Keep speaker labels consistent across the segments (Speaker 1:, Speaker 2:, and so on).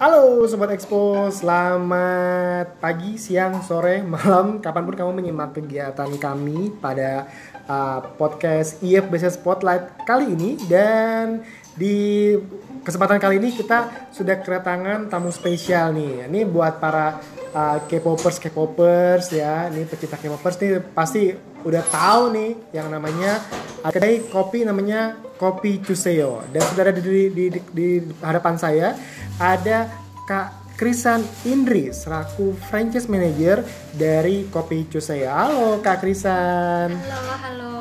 Speaker 1: Halo Sobat Expo, selamat pagi, siang, sore, malam, kapan pun kamu menyimak kegiatan kami pada uh, podcast IF Business Spotlight kali ini. Dan di kesempatan kali ini kita sudah kedatangan tamu spesial nih. Ini buat para uh, K-popers, K-popers ya, ini pecinta K-popers nih. Pasti udah tahu nih yang namanya kedai kopi namanya Kopi Cuseo dan sudah ada di, di, di, di hadapan saya ada Kak Krisan Indri selaku franchise manager dari Kopi Cuseo. Halo Kak Krisan.
Speaker 2: Halo, halo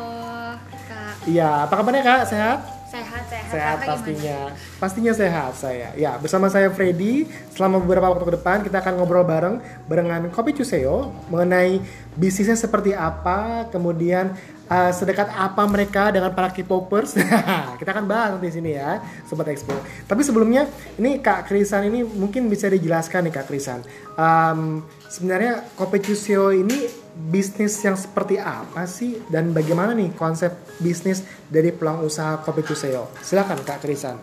Speaker 2: Kak.
Speaker 1: Iya, apa kabarnya Kak? Sehat?
Speaker 2: Sehat, sehat.
Speaker 1: Sehat
Speaker 2: Kakak
Speaker 1: pastinya. Pastinya sehat saya. Ya, bersama saya Freddy. Selama beberapa waktu ke depan kita akan ngobrol bareng barengan Kopi Cuseo mengenai bisnisnya seperti apa, kemudian uh, sedekat apa mereka dengan para K-popers. kita akan bahas nanti di sini ya, Sobat Expo. Tapi sebelumnya, ini Kak Krisan ini mungkin bisa dijelaskan nih Kak Krisan. Um, sebenarnya Kopi Cuseo ini bisnis yang seperti apa sih dan bagaimana nih konsep bisnis dari peluang usaha Kopi Cuseo? Silakan Kak Krisan.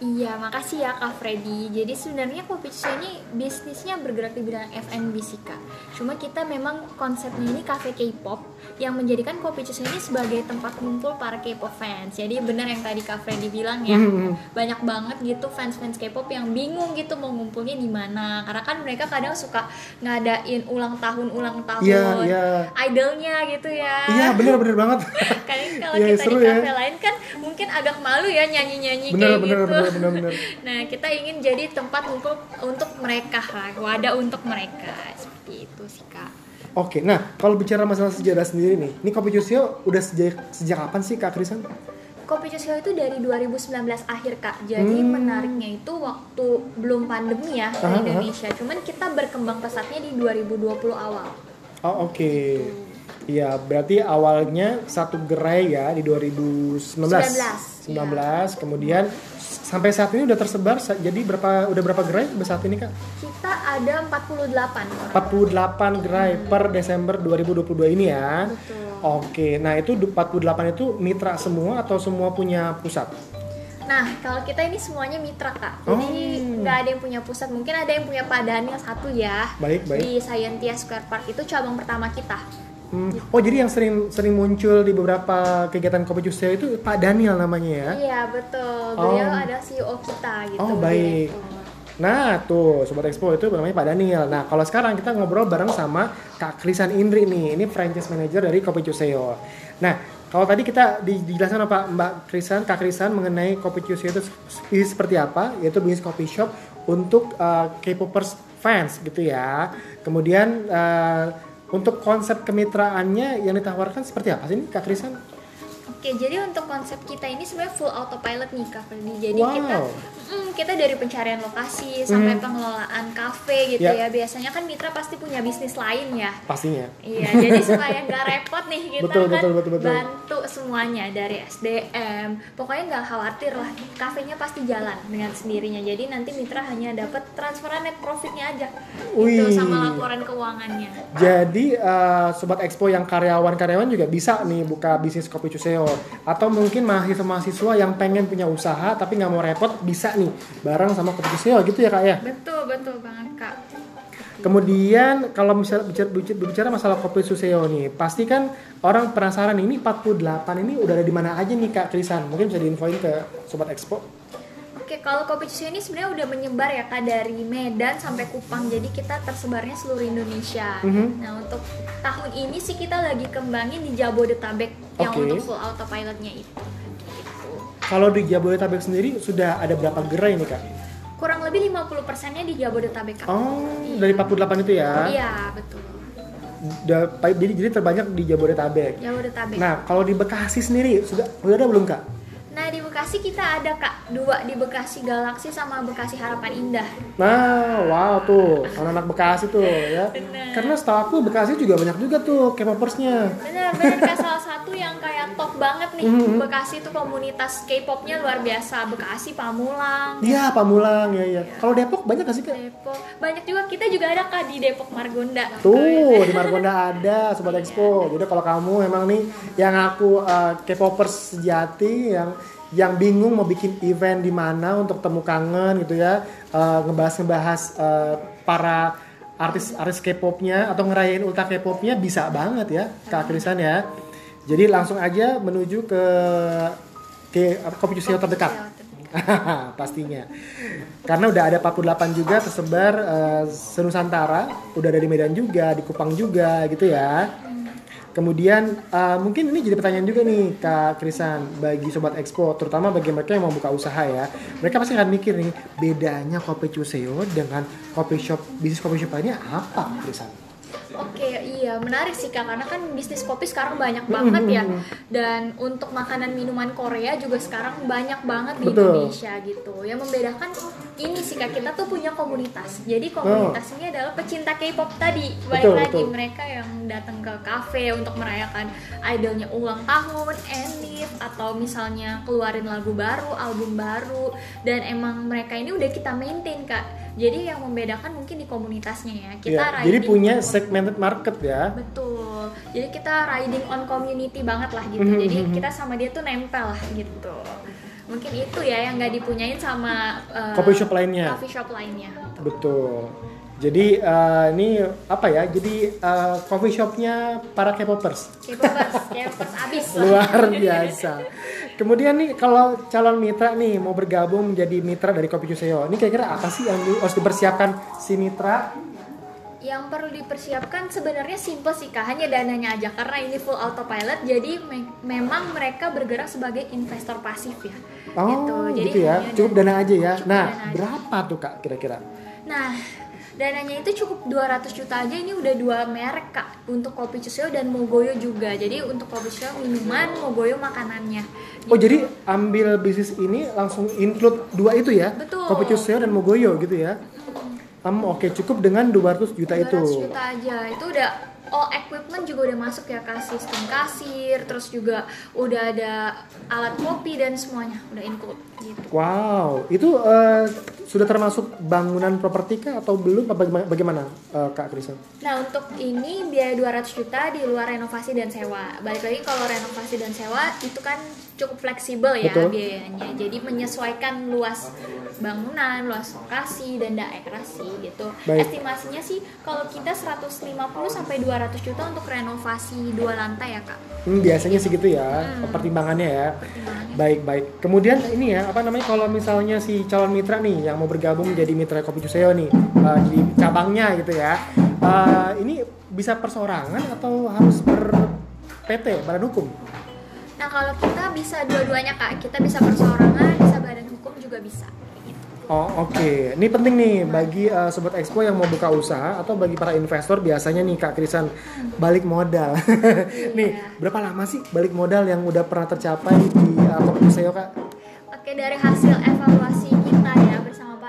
Speaker 2: Iya, makasih ya Kak Freddy. Jadi sebenarnya Kopi Cucio ini bisnisnya bergerak di bidang F&B sih Kak. Cuma kita memang konsepnya ini cafe K-pop yang menjadikan Kopi Cucio ini sebagai tempat kumpul para K-pop fans. Jadi benar yang tadi Kak Freddy bilang ya,
Speaker 1: Mhm.
Speaker 2: banyak banget gitu fans-fans K-pop yang bingung gitu mau ngumpulnya di mana. Karena kan mereka kadang suka ngadain ulang tahun ulang tahun
Speaker 1: Iya, iya.
Speaker 2: idolnya gitu ya.
Speaker 1: Iya, bener-bener banget.
Speaker 2: Kan kalau
Speaker 1: Iya,
Speaker 2: kita di
Speaker 1: ya.
Speaker 2: kafe lain kan mungkin agak malu ya nyanyi-nyanyi
Speaker 1: Bener,
Speaker 2: kayak
Speaker 1: bener,
Speaker 2: gitu.
Speaker 1: bener, bener.
Speaker 2: Nah, kita ingin jadi tempat untuk untuk mereka lah, wadah untuk mereka. Seperti itu sih, Kak.
Speaker 1: Oke, nah kalau bicara masalah sejarah sendiri nih, ini Kopi Cuseo udah sejak sejak kapan sih Kak Krisan?
Speaker 2: Kopi Cusio itu dari 2019 akhir, Kak. Jadi
Speaker 1: Hmm.
Speaker 2: menariknya itu waktu belum pandemi ya
Speaker 1: Aha, aha.
Speaker 2: di Indonesia. Cuman kita berkembang pesatnya di 2020 awal.
Speaker 1: Oh oke. Iya, berarti awalnya satu gerai ya di 2019.
Speaker 2: 19,
Speaker 1: 19, kemudian sampai saat ini udah tersebar jadi berapa udah berapa gerai sampai saat ini Kak?
Speaker 2: Kita ada 48 orang.
Speaker 1: 48 gerai per Desember 2022 ini ya.
Speaker 2: Betul.
Speaker 1: Oke, nah itu du- 48 itu mitra semua atau semua punya pusat?
Speaker 2: Nah, kalau kita ini semuanya mitra, Kak. Jadi
Speaker 1: Oh.
Speaker 2: nggak ada yang punya pusat. Mungkin ada yang punya Pak Daniel satu ya.
Speaker 1: Baik, baik.
Speaker 2: Di Scientia Square Park itu cabang pertama kita.
Speaker 1: Hmm, Oh jadi yang sering sering muncul di beberapa kegiatan kopi Cuseo itu Pak Daniel namanya ya?
Speaker 2: Iya, betul. Beliau
Speaker 1: Oh.
Speaker 2: ada CEO kita gitu.
Speaker 1: Oh, baik.
Speaker 2: direktur.
Speaker 1: Nah tuh Sobat Expo itu namanya Pak Daniel. Nah kalau sekarang kita ngobrol bareng sama Kak Krisan Indri nih. Ini franchise manager dari Kopi Cuseo. Nah kalau tadi kita di- dijelaskan apa Mbak Krisan, Kak Krisan mengenai Kopi Cuseo itu seperti apa, yaitu bisnis coffee shop untuk uh, K-popers fans gitu ya. Kemudian uh, untuk konsep kemitraannya yang ditawarkan seperti apa sih ini Kak Krisan?
Speaker 2: Oke, jadi untuk konsep kita ini sebenarnya full autopilot nih, Kak Ferdi. Jadi
Speaker 1: Wow.
Speaker 2: kita mm, kita dari pencarian lokasi sampai pengelolaan kafe gitu
Speaker 1: Ya.
Speaker 2: ya. Biasanya kan mitra pasti punya bisnis lain ya.
Speaker 1: Pastinya.
Speaker 2: Iya, jadi supaya nggak repot nih kita
Speaker 1: Betul,
Speaker 2: kan
Speaker 1: betul, betul, betul.
Speaker 2: bantu semuanya dari SDM. Pokoknya nggak khawatir lah, kafenya pasti jalan dengan sendirinya. Jadi nanti mitra hanya dapat transferan net profitnya aja,
Speaker 1: Wih.
Speaker 2: gitu sama laporan keuangannya.
Speaker 1: Jadi uh, sobat expo yang karyawan-karyawan juga bisa nih buka bisnis kopi cuseo atau mungkin mahasiswa-mahasiswa yang pengen punya usaha tapi nggak mau repot bisa nih bareng sama kopi cuseo gitu ya kak ya.
Speaker 2: Betul betul banget kak.
Speaker 1: Kemudian kalau misalnya bicara, bicara, masalah kopi cuseo nih, pasti kan orang penasaran ini 48 ini udah ada di mana aja nih kak Krisan? Mungkin bisa diinfoin ke sobat expo.
Speaker 2: Oke, kalau kopi cucio ini sebenarnya udah menyebar ya kak dari Medan sampai Kupang. Jadi kita tersebarnya seluruh Indonesia.
Speaker 1: Mhm.
Speaker 2: Nah untuk tahun ini sih kita lagi kembangin di Jabodetabek yang
Speaker 1: Oke.
Speaker 2: untuk full autopilotnya itu. Gitu.
Speaker 1: Kalau di Jabodetabek sendiri sudah ada berapa gerai nih kak?
Speaker 2: Kurang lebih 50%-nya di Jabodetabek kak.
Speaker 1: Oh dari 48 itu ya?
Speaker 2: Iya betul.
Speaker 1: Jadi jadi terbanyak di Jabodetabek.
Speaker 2: Jabodetabek.
Speaker 1: Nah, kalau di Bekasi sendiri sudah sudah ada belum kak?
Speaker 2: Di Bekasi kita ada kak dua di Bekasi Galaksi sama Bekasi Harapan Indah.
Speaker 1: Nah, wow tuh anak-anak Bekasi tuh ya.
Speaker 2: Bener.
Speaker 1: Karena setahu aku Bekasi juga banyak juga tuh K-popersnya.
Speaker 2: Bener bener kak salah satu yang kayak top banget nih.
Speaker 1: Mhm.
Speaker 2: Bekasi tuh komunitas K-popnya luar biasa. Bekasi, Pamulang,
Speaker 1: Iya, Pamulang ya ya. Kalau Depok banyak gak sih kak?
Speaker 2: Depok. Banyak juga kita juga ada kak di Depok Margonda.
Speaker 1: Tuh di Margonda ada Sobat Expo. Jadi kalau kamu memang nih yang aku uh, K-popers sejati yang yang bingung mau bikin event di mana untuk temu kangen gitu ya, uh, ngebahas-ngebahas uh, para artis-artis K-popnya atau ngerayain ultra K-popnya bisa banget ya Kak Krisan ya. Jadi langsung aja menuju ke ke Juseo terdekat. pastinya karena udah ada 48 juga tersebar eh, senusantara udah ada di Medan juga di Kupang juga gitu ya kemudian eh, mungkin ini jadi pertanyaan juga nih Kak Krisan bagi Sobat Expo terutama bagi mereka yang mau buka usaha ya mereka pasti akan mikir nih bedanya kopi Cuseo dengan kopi shop bisnis kopi shop lainnya apa Krisan?
Speaker 2: Oke, iya menarik sih kak karena kan bisnis kopi sekarang banyak banget ya dan untuk makanan minuman Korea juga sekarang banyak banget di
Speaker 1: Betul.
Speaker 2: Indonesia gitu. Yang membedakan ini sih kak kita tuh punya komunitas. Jadi komunitas ini adalah pecinta K-pop tadi. Balik
Speaker 1: Betul,
Speaker 2: lagi
Speaker 1: betul.
Speaker 2: mereka yang datang ke kafe untuk merayakan idolnya ulang tahun, enif atau misalnya keluarin lagu baru, album baru dan emang mereka ini udah kita maintain kak. Jadi yang membedakan mungkin di komunitasnya ya. Kita
Speaker 1: Ya, jadi punya segmented market ya
Speaker 2: Betul. Jadi kita riding on community banget lah gitu.
Speaker 1: Mhm,
Speaker 2: Jadi
Speaker 1: mhm.
Speaker 2: kita sama dia tuh nempel lah gitu. Mungkin itu ya yang nggak dipunyain sama uh,
Speaker 1: Coffee shop lainnya.
Speaker 2: coffee shop lainnya.
Speaker 1: Betul. Jadi eh, ini apa ya? Jadi eh, coffee shopnya para K-popers
Speaker 2: K-popers, K-popers abis
Speaker 1: luar biasa. Kemudian nih kalau calon mitra nih mau bergabung menjadi mitra dari Kopi Cuseo, ini kira-kira apa sih yang harus dipersiapkan si mitra?
Speaker 2: Yang perlu dipersiapkan sebenarnya simple sih kak, hanya dananya aja karena ini full autopilot. Jadi me- memang mereka bergerak sebagai investor pasif ya.
Speaker 1: Oh,
Speaker 2: Jadi
Speaker 1: gitu, ya.
Speaker 2: hanya
Speaker 1: Cukup dana aja ya.
Speaker 2: Cukup
Speaker 1: Nah,
Speaker 2: aja.
Speaker 1: berapa tuh Kak kira-kira?
Speaker 2: Nah, dananya itu cukup 200 juta aja ini udah dua merek kak untuk kopi Cuseo dan Mogoyo juga. Jadi untuk kopi Cuseo minuman, Mogoyo makanannya.
Speaker 1: Oh, jadi ambil bisnis ini langsung include dua itu ya?
Speaker 2: Betul.
Speaker 1: Kopi Cuseo dan Mogoyo gitu ya? Um, Oke, cukup dengan 200 juta
Speaker 2: 200
Speaker 1: itu.
Speaker 2: juta aja. Itu udah all equipment juga udah masuk ya kak sistem kasir, terus juga udah ada alat kopi dan semuanya udah include gitu.
Speaker 1: Wow, itu eh, sudah termasuk bangunan properti kah atau belum? Apa bagaimana, eh, Kak Krisa?
Speaker 2: Nah untuk ini biaya 200 juta di luar renovasi dan sewa. Balik lagi kalau renovasi dan sewa itu kan cukup fleksibel ya
Speaker 1: Betul.
Speaker 2: biayanya. Jadi menyesuaikan luas bangunan, luas lokasi dan daerah sih gitu.
Speaker 1: Baik.
Speaker 2: Estimasinya sih kalau kita 150 sampai 200 juta untuk renovasi dua lantai ya kak.
Speaker 1: Hmm, biasanya segitu ya, pertimbangannya ya.
Speaker 2: Pertimbangannya.
Speaker 1: Baik, baik. Kemudian ini ya, apa namanya kalau misalnya si calon mitra nih yang mau bergabung menjadi mitra Kopi Cuseo nih, eh, jadi cabangnya gitu ya. Eh, ini bisa perseorangan atau harus ber PT, badan hukum?
Speaker 2: Nah kalau kita bisa dua-duanya kak, kita bisa perseorangan, bisa badan hukum juga bisa.
Speaker 1: Oh oke, ini penting nih bagi uh, sobat expo yang mau buka usaha atau bagi para investor biasanya nih Kak Krisan balik modal. nih berapa lama sih balik modal yang udah pernah tercapai di uh, Cuseo Kak?
Speaker 2: Oke dari hasil evaluasi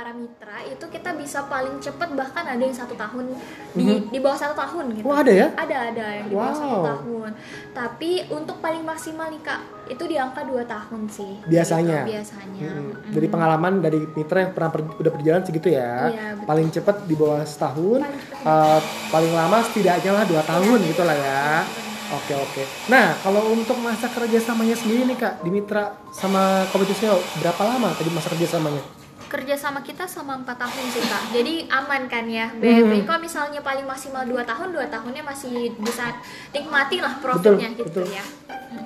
Speaker 2: para mitra itu kita bisa paling cepet bahkan ada yang satu tahun di di bawah satu tahun gitu.
Speaker 1: Oh, ada ya?
Speaker 2: Ada ada yang di bawah satu
Speaker 1: Wow.
Speaker 2: tahun. Tapi untuk paling maksimal nih kak itu di angka dua tahun sih.
Speaker 1: Biasanya.
Speaker 2: Gitu, biasanya.
Speaker 1: Mm-mm.
Speaker 2: Mm.
Speaker 1: Dari pengalaman dari mitra yang pernah per- udah berjalan segitu ya.
Speaker 2: Iya, betul.
Speaker 1: paling cepat di bawah setahun,
Speaker 2: Paling cepet.
Speaker 1: uh, paling lama setidaknya lah dua tahun gitu lah ya. Oke oke. Nah kalau untuk masa kerjasamanya sendiri nih kak di mitra sama Cuseo berapa lama tadi masa kerjasamanya?
Speaker 2: Kerja sama kita sama empat tahun sih kak. Jadi aman kan ya.
Speaker 1: Hmm.
Speaker 2: BMI kalau misalnya paling maksimal dua tahun dua tahunnya masih bisa nikmati lah profitnya gitu
Speaker 1: betul.
Speaker 2: ya.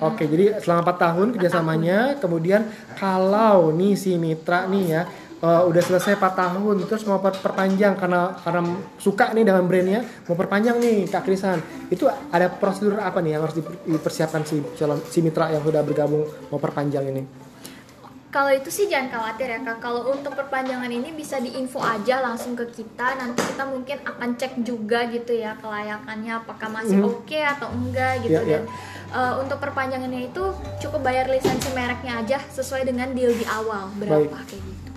Speaker 1: Oke, jadi selama 4 tahun kerjasamanya, kemudian kalau nih si mitra nih ya eh, udah selesai 4 tahun terus mau per- perpanjang karena karena suka nih dengan brandnya mau perpanjang nih Kak Krisan itu ada prosedur apa nih yang harus diper- dipersiapkan si calon si mitra yang sudah bergabung mau perpanjang ini?
Speaker 2: Kalau itu sih jangan khawatir ya kak. Kalau untuk perpanjangan ini bisa diinfo aja langsung ke kita. Nanti kita mungkin akan cek juga gitu ya kelayakannya apakah masih
Speaker 1: Mhm.
Speaker 2: oke atau enggak gitu.
Speaker 1: Iya, iya.
Speaker 2: Dan eh, untuk perpanjangannya itu cukup bayar lisensi mereknya aja sesuai dengan deal di awal berapa
Speaker 1: Baik.
Speaker 2: kayak gitu.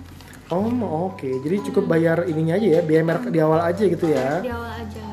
Speaker 1: Oh, oke. Jadi cukup bayar ininya aja ya, biaya merek di awal aja gitu ya.
Speaker 2: Di awal aja.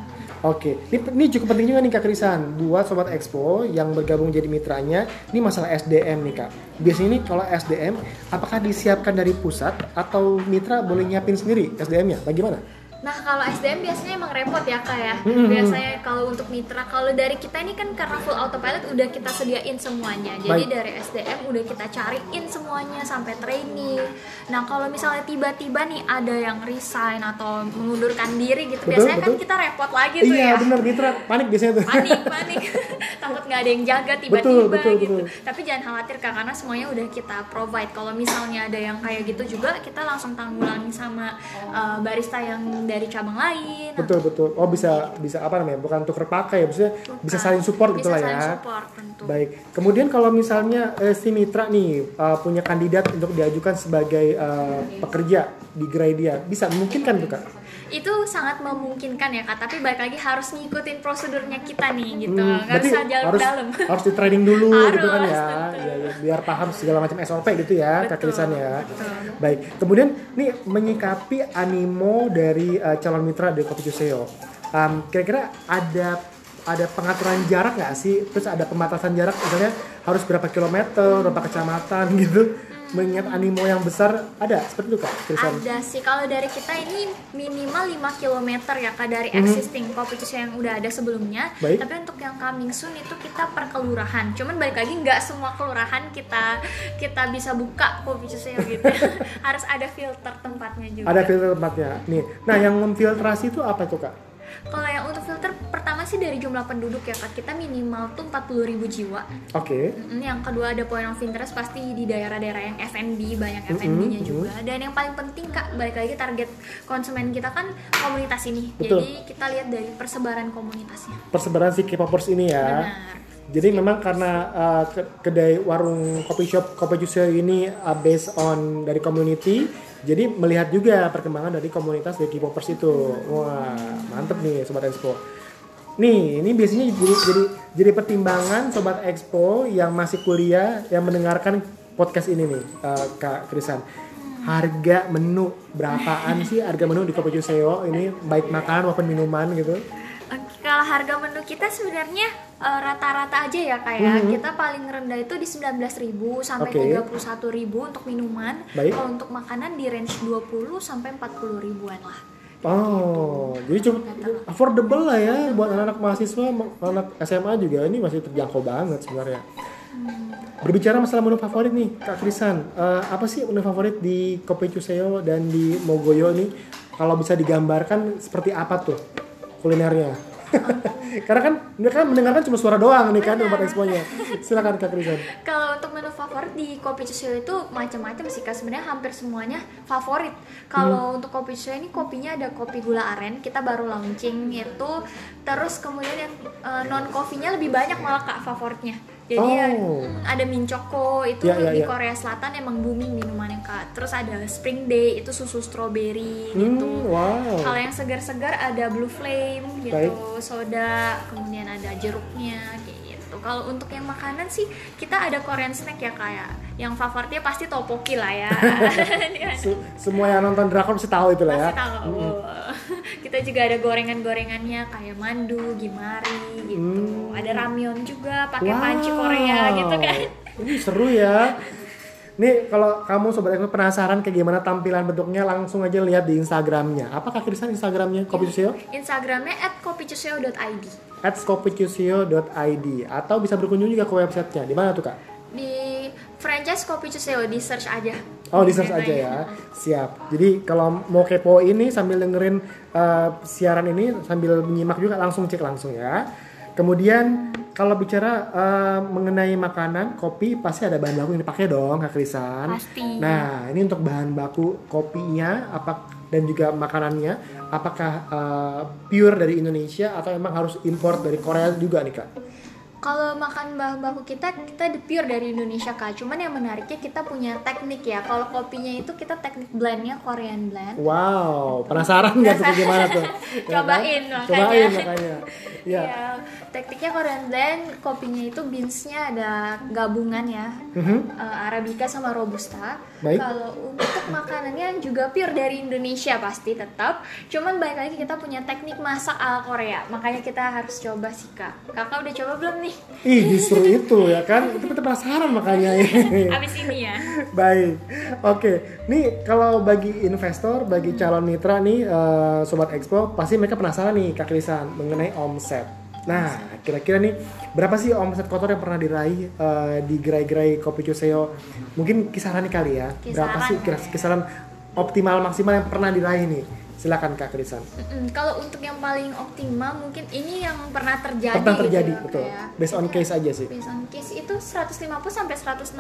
Speaker 1: Oke, Ini, ini cukup penting juga nih Kak Krisan buat Sobat Expo yang bergabung jadi mitranya. Ini masalah SDM nih Kak. Biasanya ini kalau SDM, apakah disiapkan dari pusat atau mitra boleh nyiapin sendiri SDM-nya? Bagaimana?
Speaker 2: Nah kalau SDM biasanya emang repot ya kak ya. Biasanya kalau untuk mitra, kalau dari kita ini kan karena full autopilot udah kita sediain semuanya. Jadi
Speaker 1: Baik.
Speaker 2: dari SDM udah kita cariin semuanya sampai training. Nah kalau misalnya tiba-tiba nih ada yang resign atau mengundurkan diri gitu,
Speaker 1: Betul,
Speaker 2: biasanya kan
Speaker 1: betul.
Speaker 2: kita repot lagi tuh
Speaker 1: iya
Speaker 2: ya.
Speaker 1: benar mitra panik biasanya tuh.
Speaker 2: panik panik takut nggak ada yang jaga tiba-tiba
Speaker 1: Betul, betul,
Speaker 2: gitu
Speaker 1: betul.
Speaker 2: tapi jangan khawatir kak karena semuanya udah kita provide kalau misalnya ada yang kayak gitu juga kita langsung tanggulangi sama uh, barista yang dari cabang lain
Speaker 1: betul betul. Oh bisa bisa apa namanya? Bukan tuker pakai ya, maksudnya bisa saling support gitu
Speaker 2: Bisa
Speaker 1: lah
Speaker 2: saling
Speaker 1: ya.
Speaker 2: support tentu
Speaker 1: Baik. Kemudian kalau misalnya eh, si mitra nih uh, punya kandidat untuk diajukan sebagai uh, pekerja di gerai dia, bisa memungkinkan tuh kak?
Speaker 2: Itu sangat memungkinkan ya kak tapi balik lagi harus ngikutin prosedurnya kita nih gitu
Speaker 1: Hmm,
Speaker 2: nggak bisa jalan
Speaker 1: harus
Speaker 2: dalam
Speaker 1: harus di training dulu gitu kan
Speaker 2: Harus,
Speaker 1: ya.
Speaker 2: tentu.
Speaker 1: ya, ya, biar paham segala macam SOP gitu ya ya.
Speaker 2: betul.
Speaker 1: Baik. Kemudian nih menyikapi animo dari uh, calon mitra dari Kopi Cuseo. Um, kira-kira ada ada pengaturan jarak nggak sih? Terus ada pembatasan jarak misalnya harus berapa kilometer, berapa kecamatan gitu? Mengingat animo yang besar ada seperti itu kak Krisan.
Speaker 2: Ada sih kalau dari kita ini minimal 5 km ya kak dari
Speaker 1: Mhm.
Speaker 2: existing cuci yang udah ada sebelumnya.
Speaker 1: Baik.
Speaker 2: Tapi untuk yang coming soon itu kita per kelurahan. Cuman balik lagi nggak semua kelurahan kita kita bisa buka cuci gitu. Harus ada filter tempatnya juga.
Speaker 1: Ada filter tempatnya. Nih, nah yang memfiltrasi itu apa tuh kak?
Speaker 2: Kalau yang untuk filter pertama sih dari jumlah penduduk ya kak. Kita minimal tuh 40.000 jiwa.
Speaker 1: Oke.
Speaker 2: Mm, Yang kedua ada point of interest pasti di daerah-daerah yang F&B banyak
Speaker 1: Mm-mm,
Speaker 2: F&B-nya
Speaker 1: mm.
Speaker 2: juga. Dan yang paling penting kak balik lagi target konsumen kita kan komunitas ini.
Speaker 1: Betul.
Speaker 2: Jadi kita lihat dari persebaran komunitasnya.
Speaker 1: Persebaran si K-popers ini ya.
Speaker 2: Benar.
Speaker 1: Jadi memang karena uh, ke- kedai warung kopi shop kopi Juseo ini uh, based on dari community, jadi melihat juga perkembangan dari komunitas dari K-popers itu. Wah, mantep nih sobat Expo. Nih, ini biasanya jadi jadi jadi pertimbangan sobat Expo yang masih kuliah yang mendengarkan podcast ini nih, uh, Kak Krisan. Harga menu berapaan sih harga menu di Kopi Juseo ini baik makanan maupun minuman gitu?
Speaker 2: Kalau harga menu kita sebenarnya eh, rata-rata aja ya kak ya.
Speaker 1: Mhm.
Speaker 2: Kita paling rendah itu di 19.000 sampai
Speaker 1: Oke.
Speaker 2: 31.000 untuk minuman.
Speaker 1: Baik.
Speaker 2: Kalau untuk makanan di range 20 sampai 40 ribuan lah.
Speaker 1: Oh, jadi cukup affordable lah ya buat anak-anak mahasiswa, anak SMA juga ini masih terjangkau banget sebenarnya. Berbicara masalah menu favorit nih, Kak Krisan, eh, apa sih menu favorit di Kopi Cuseo dan di Mogoyo nih? Kalau bisa digambarkan seperti apa tuh kulinernya? Karena kan mereka kan mendengarkan cuma suara doang nih kan tempat exponya. Silakan Kak Krisan.
Speaker 2: Kalau untuk menu favorit di kopi Cuseo itu macam-macam sih kak. Sebenarnya hampir semuanya favorit. Kalau
Speaker 1: Hmm.
Speaker 2: untuk kopi Cuseo ini kopinya ada kopi gula aren. Kita baru launching itu. Terus kemudian yang non kopinya lebih banyak malah kak favoritnya. Jadi ya,
Speaker 1: Oh.
Speaker 2: ada Minchoko itu
Speaker 1: Ya, ya,
Speaker 2: di
Speaker 1: ya.
Speaker 2: Korea Selatan emang booming minumannya kak. Terus ada Spring Day itu susu strawberry gitu.
Speaker 1: Hmm, wow.
Speaker 2: Kalau yang segar-segar ada Blue Flame gitu,
Speaker 1: Baik.
Speaker 2: soda, kemudian ada jeruknya kayak gitu. Kalau untuk yang makanan sih kita ada Korean snack ya kayak yang favoritnya pasti topoki lah ya.
Speaker 1: Se- semua yang nonton drakor pasti tahu itu lah ya.
Speaker 2: pasti tahu. kita juga ada gorengan-gorengannya kayak mandu, gimari gitu.
Speaker 1: Hmm.
Speaker 2: Ada ramyeon juga pakai
Speaker 1: Wow.
Speaker 2: panci Korea gitu kan.
Speaker 1: Ini seru ya. Nih kalau kamu sobat Expo penasaran kayak gimana tampilan bentuknya langsung aja lihat di Instagramnya. Apakah Krisan Instagramnya Kopi Cuseo?
Speaker 2: Instagramnya @kopicuseo.id.
Speaker 1: At kopicuseo.id atau bisa berkunjung juga ke websitenya. Di mana tuh kak?
Speaker 2: Di franchise Kopi Cuseo di search aja.
Speaker 1: Oh di search aja ya. Siap. Jadi kalau mau kepo ini sambil dengerin uh, siaran ini sambil menyimak juga langsung cek langsung ya. Kemudian kalau bicara uh, mengenai makanan, kopi pasti ada bahan baku yang dipakai dong, Kak Krisan.
Speaker 2: Pasti.
Speaker 1: Nah, ini untuk bahan baku kopinya apa dan juga makanannya, apakah uh, pure dari Indonesia atau emang harus import dari Korea juga nih, Kak?
Speaker 2: Kalau makan bahan baku kita, kita the pure dari Indonesia kak. Cuman yang menariknya kita punya teknik ya. Kalau kopinya itu kita teknik blendnya Korean blend.
Speaker 1: Wow, penasaran nggak tuh bagaimana tuh? Ya kan?
Speaker 2: Cobain, makanya.
Speaker 1: Cobain makanya. Ya.
Speaker 2: Iya, tekniknya Korean blend, kopinya itu beansnya ada gabungan ya,
Speaker 1: Mhm.
Speaker 2: eh, Arabica sama Robusta. Kalau untuk makanannya juga pure dari Indonesia pasti tetap. Cuman balik lagi kita punya teknik masak ala Korea, makanya kita harus coba sih kak. Kakak udah coba belum nih?
Speaker 1: Ih, justru itu ya kan? Itu kita penasaran makanya.
Speaker 2: Abis ini ya.
Speaker 1: Baik, oke. Nih kalau bagi investor, bagi calon mitra nih, eh, sobat expo, pasti mereka penasaran nih Kak Krisan mengenai omset. Nah, kira-kira nih berapa sih omset kotor yang pernah diraih eh, di gerai-gerai kopi Cuseo? Mungkin kisaran nih kali ya. berapa
Speaker 2: Kisaran
Speaker 1: sih
Speaker 2: ya.
Speaker 1: kisaran optimal maksimal yang pernah diraih nih? Silakan Kak Krisan.
Speaker 2: Mm-mm, Kalau untuk yang paling optimal mungkin ini yang pernah terjadi.
Speaker 1: Pernah
Speaker 2: gitu
Speaker 1: terjadi,
Speaker 2: ya,
Speaker 1: betul.
Speaker 2: kayak-
Speaker 1: Based on case aja sih.
Speaker 2: Based on case itu 150 sampai 160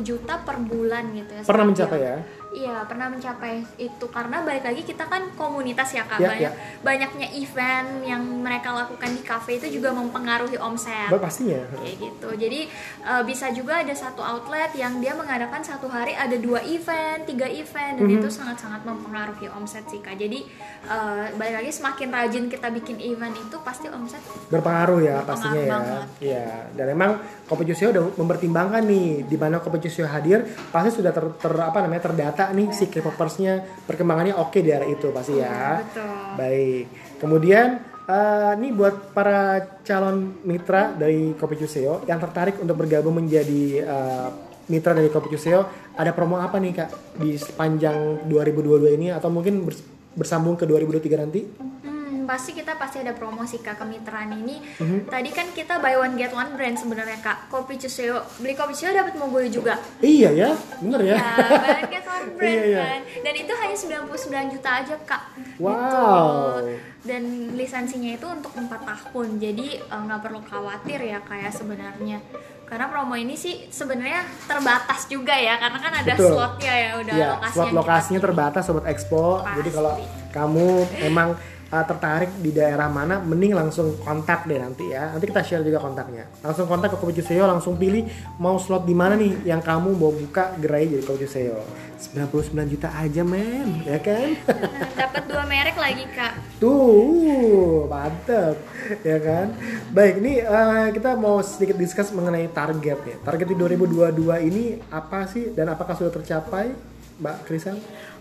Speaker 2: juta per bulan gitu ya.
Speaker 1: Pernah mencapai ya?
Speaker 2: Iya, pernah mencapai itu karena balik lagi kita kan komunitas ya Kak.
Speaker 1: Ya,
Speaker 2: Banyak
Speaker 1: ya.
Speaker 2: banyaknya event yang mereka lakukan di cafe itu juga mempengaruhi omset.
Speaker 1: Bah, pastinya.
Speaker 2: Kayak gitu. Jadi eh, bisa juga ada satu outlet yang dia mengadakan satu hari ada dua event, tiga event dan
Speaker 1: Mhm.
Speaker 2: itu sangat-sangat mempengaruhi omset sih kak. Jadi eh, balik lagi semakin rajin kita bikin event itu pasti omset
Speaker 1: berpengaruh ya
Speaker 2: Berpengaruh
Speaker 1: pastinya ya. Iya. Dan emang Kopi Cusio udah mempertimbangkan nih di mana Kopi Cusio hadir pasti sudah ter, ter- apa namanya terdata nih si K-popersnya perkembangannya oke di arah itu pasti ya.
Speaker 2: Iya, betul.
Speaker 1: Baik. Kemudian eh, nih buat para calon mitra dari Kopi Cusio yang tertarik untuk bergabung menjadi eh, mitra dari Kopi Cusio, ada promo apa nih Kak di sepanjang 2022 ini atau mungkin bers- bersambung ke 2023 nanti?
Speaker 2: Hmm, pasti kita pasti ada promosi kak kemitraan ini.
Speaker 1: Mhm.
Speaker 2: Tadi kan kita buy one get one brand sebenarnya kak. Kopi Cuseo beli kopi Cuseo dapat mogul juga.
Speaker 1: Iya ya, bener ya.
Speaker 2: Ya, buy one get one brand
Speaker 1: Iya, iya.
Speaker 2: kan. Dan itu hanya 99 juta aja kak.
Speaker 1: Wow.
Speaker 2: Gitu. Dan lisensinya itu untuk 4 tahun. Jadi eh, nggak perlu khawatir ya kayak sebenarnya. Karena promo ini sih sebenarnya terbatas juga ya karena kan ada
Speaker 1: Betul.
Speaker 2: slotnya ya udah
Speaker 1: ya,
Speaker 2: lokasi
Speaker 1: slot lokasinya terbatas sobat expo.
Speaker 2: Pasti.
Speaker 1: Jadi kalau kamu emang uh, tertarik di daerah mana, mending langsung kontak deh nanti ya. Nanti kita share juga kontaknya. Langsung kontak ke Kopi Cuseo, langsung pilih mau slot di mana nih yang kamu mau buka gerai jadi Kopi Cuseo. 99 juta aja men, ya kan?
Speaker 2: Nah, dapat dua merek lagi kak.
Speaker 1: Tuh, mantep, ya kan? Baik, ini eh, kita mau sedikit discuss mengenai target ya. Target di 2022 ini apa sih dan apakah sudah tercapai, Mbak Krisan?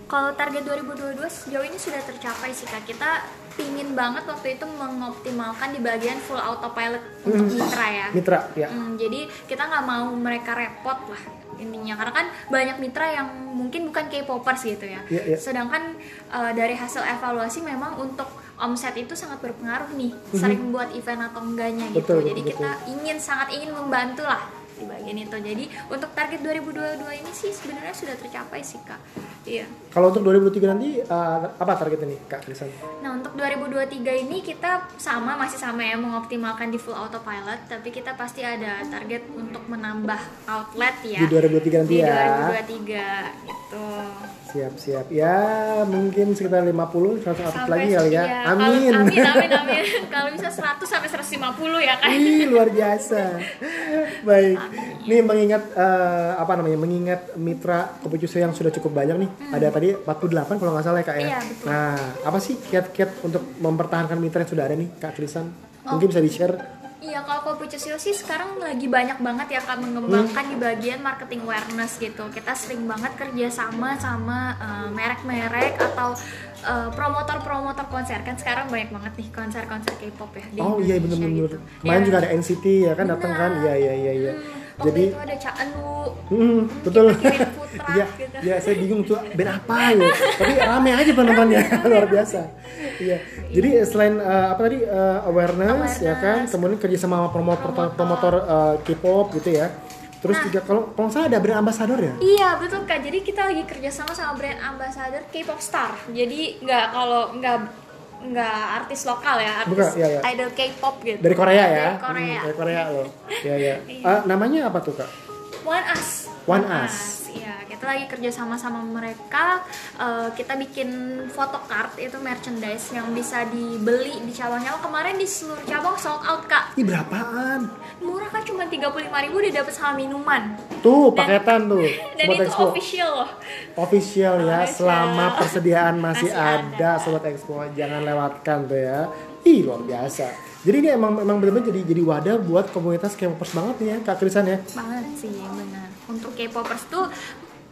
Speaker 2: Kalau target 2022 sejauh ini sudah tercapai sih kak. Kita pingin banget waktu itu mengoptimalkan di bagian full autopilot untuk mitra ya.
Speaker 1: Mitra, ya.
Speaker 2: Hmm, jadi kita nggak mau mereka repot lah intinya karena kan banyak mitra yang mungkin bukan K-popers gitu ya.
Speaker 1: Iya, iya.
Speaker 2: Sedangkan eh, dari hasil evaluasi memang untuk omset itu sangat berpengaruh nih sering buat event atau enggaknya gitu.
Speaker 1: Betul,
Speaker 2: Jadi
Speaker 1: betul,
Speaker 2: kita ingin sangat ingin membantu lah di bagian itu. Jadi untuk target 2022 ini sih sebenarnya sudah tercapai sih kak. Iya.
Speaker 1: Kalau untuk 2023 nanti eh, apa target ini, Kak Krisan?
Speaker 2: Nah untuk 2023 ini kita sama masih sama ya mengoptimalkan di full autopilot, tapi kita pasti ada target untuk menambah outlet ya
Speaker 1: Di 2023 nanti
Speaker 2: di
Speaker 1: ya.
Speaker 2: 2023 gitu.
Speaker 1: Siap-siap. Ya, mungkin sekitar 50 100 outlet
Speaker 2: Sampai
Speaker 1: lagi kali ya. Amin.
Speaker 2: Amin amin amin. kalau bisa 100 sampai 150 ya kan.
Speaker 1: Ih, luar biasa. Baik. Nih mengingat eh, apa namanya? Mengingat mitra Kopi Cuseo yang sudah cukup banyak nih. Ada tadi 48 kalau nggak salah ya, Kak ya.
Speaker 2: Hmm. Iya, betul.
Speaker 1: Nah, apa sih kiat-kiat untuk mempertahankan mitra yang sudah ada nih, Kak Krisan? Mungkin bisa di-share.
Speaker 2: Iya kalau Kopi Cusio sih sekarang lagi banyak banget ya kan mengembangkan di bagian marketing awareness gitu. Kita sering banget kerja sama sama eh, merek-merek atau eh, promotor-promotor konser kan sekarang banyak banget nih konser-konser K-pop ya di
Speaker 1: Oh iya benar-benar.
Speaker 2: gitu.
Speaker 1: Kemarin
Speaker 2: Ya.
Speaker 1: juga ada NCT ya kan datang kan? Iya iya iya iya.
Speaker 2: Hmm, waktu
Speaker 1: Jadi
Speaker 2: itu ada Eun-woo,
Speaker 1: Hmm, betul. Iya,
Speaker 2: gitu.
Speaker 1: iya saya bingung tuh band apa ya. Tapi rame aja penontonnya, luar biasa. Iya. Jadi selain eh, apa tadi eh, awareness, ya kan,
Speaker 2: Awareness.
Speaker 1: kemudian kerja sama promotor promotor eh, K-pop gitu ya. Terus
Speaker 2: Nah.
Speaker 1: juga kalau kalau salah ada brand ambassador ya.
Speaker 2: Iya betul kak. Jadi kita lagi kerja sama sama brand ambassador K-pop star. Jadi nggak kalau nggak nggak artis lokal ya, artis
Speaker 1: Bukan, iya, iya.
Speaker 2: idol K-pop gitu.
Speaker 1: Dari Korea ya.
Speaker 2: Dari Korea.
Speaker 1: Hmm, dari Korea loh. Iya iya.
Speaker 2: Iya.
Speaker 1: Ah, namanya apa tuh kak?
Speaker 2: One Us.
Speaker 1: One Us.
Speaker 2: Iya, kita lagi kerja sama sama mereka. Eh, kita bikin photocard itu merchandise yang bisa dibeli di cabang-cabang. Kemarin di seluruh cabang sold out kak.
Speaker 1: Ini berapaan?
Speaker 2: Murah kan cuma 35.000 udah dapet sama minuman.
Speaker 1: Tuh,
Speaker 2: Dan-
Speaker 1: paketan tuh.
Speaker 2: Dan
Speaker 1: Sobat
Speaker 2: itu
Speaker 1: Expo.
Speaker 2: official loh.
Speaker 1: Official ya,
Speaker 2: Official.
Speaker 1: selama persediaan masih,
Speaker 2: Masih
Speaker 1: ada,
Speaker 2: ada.
Speaker 1: Sobat Expo. Jangan lewatkan tuh ya. Ih, luar biasa. Jadi ini emang emang benar-benar jadi jadi wadah buat komunitas K-popers banget nih ya, Kak Krisan ya.
Speaker 2: banget sih benar untuk K-popers tuh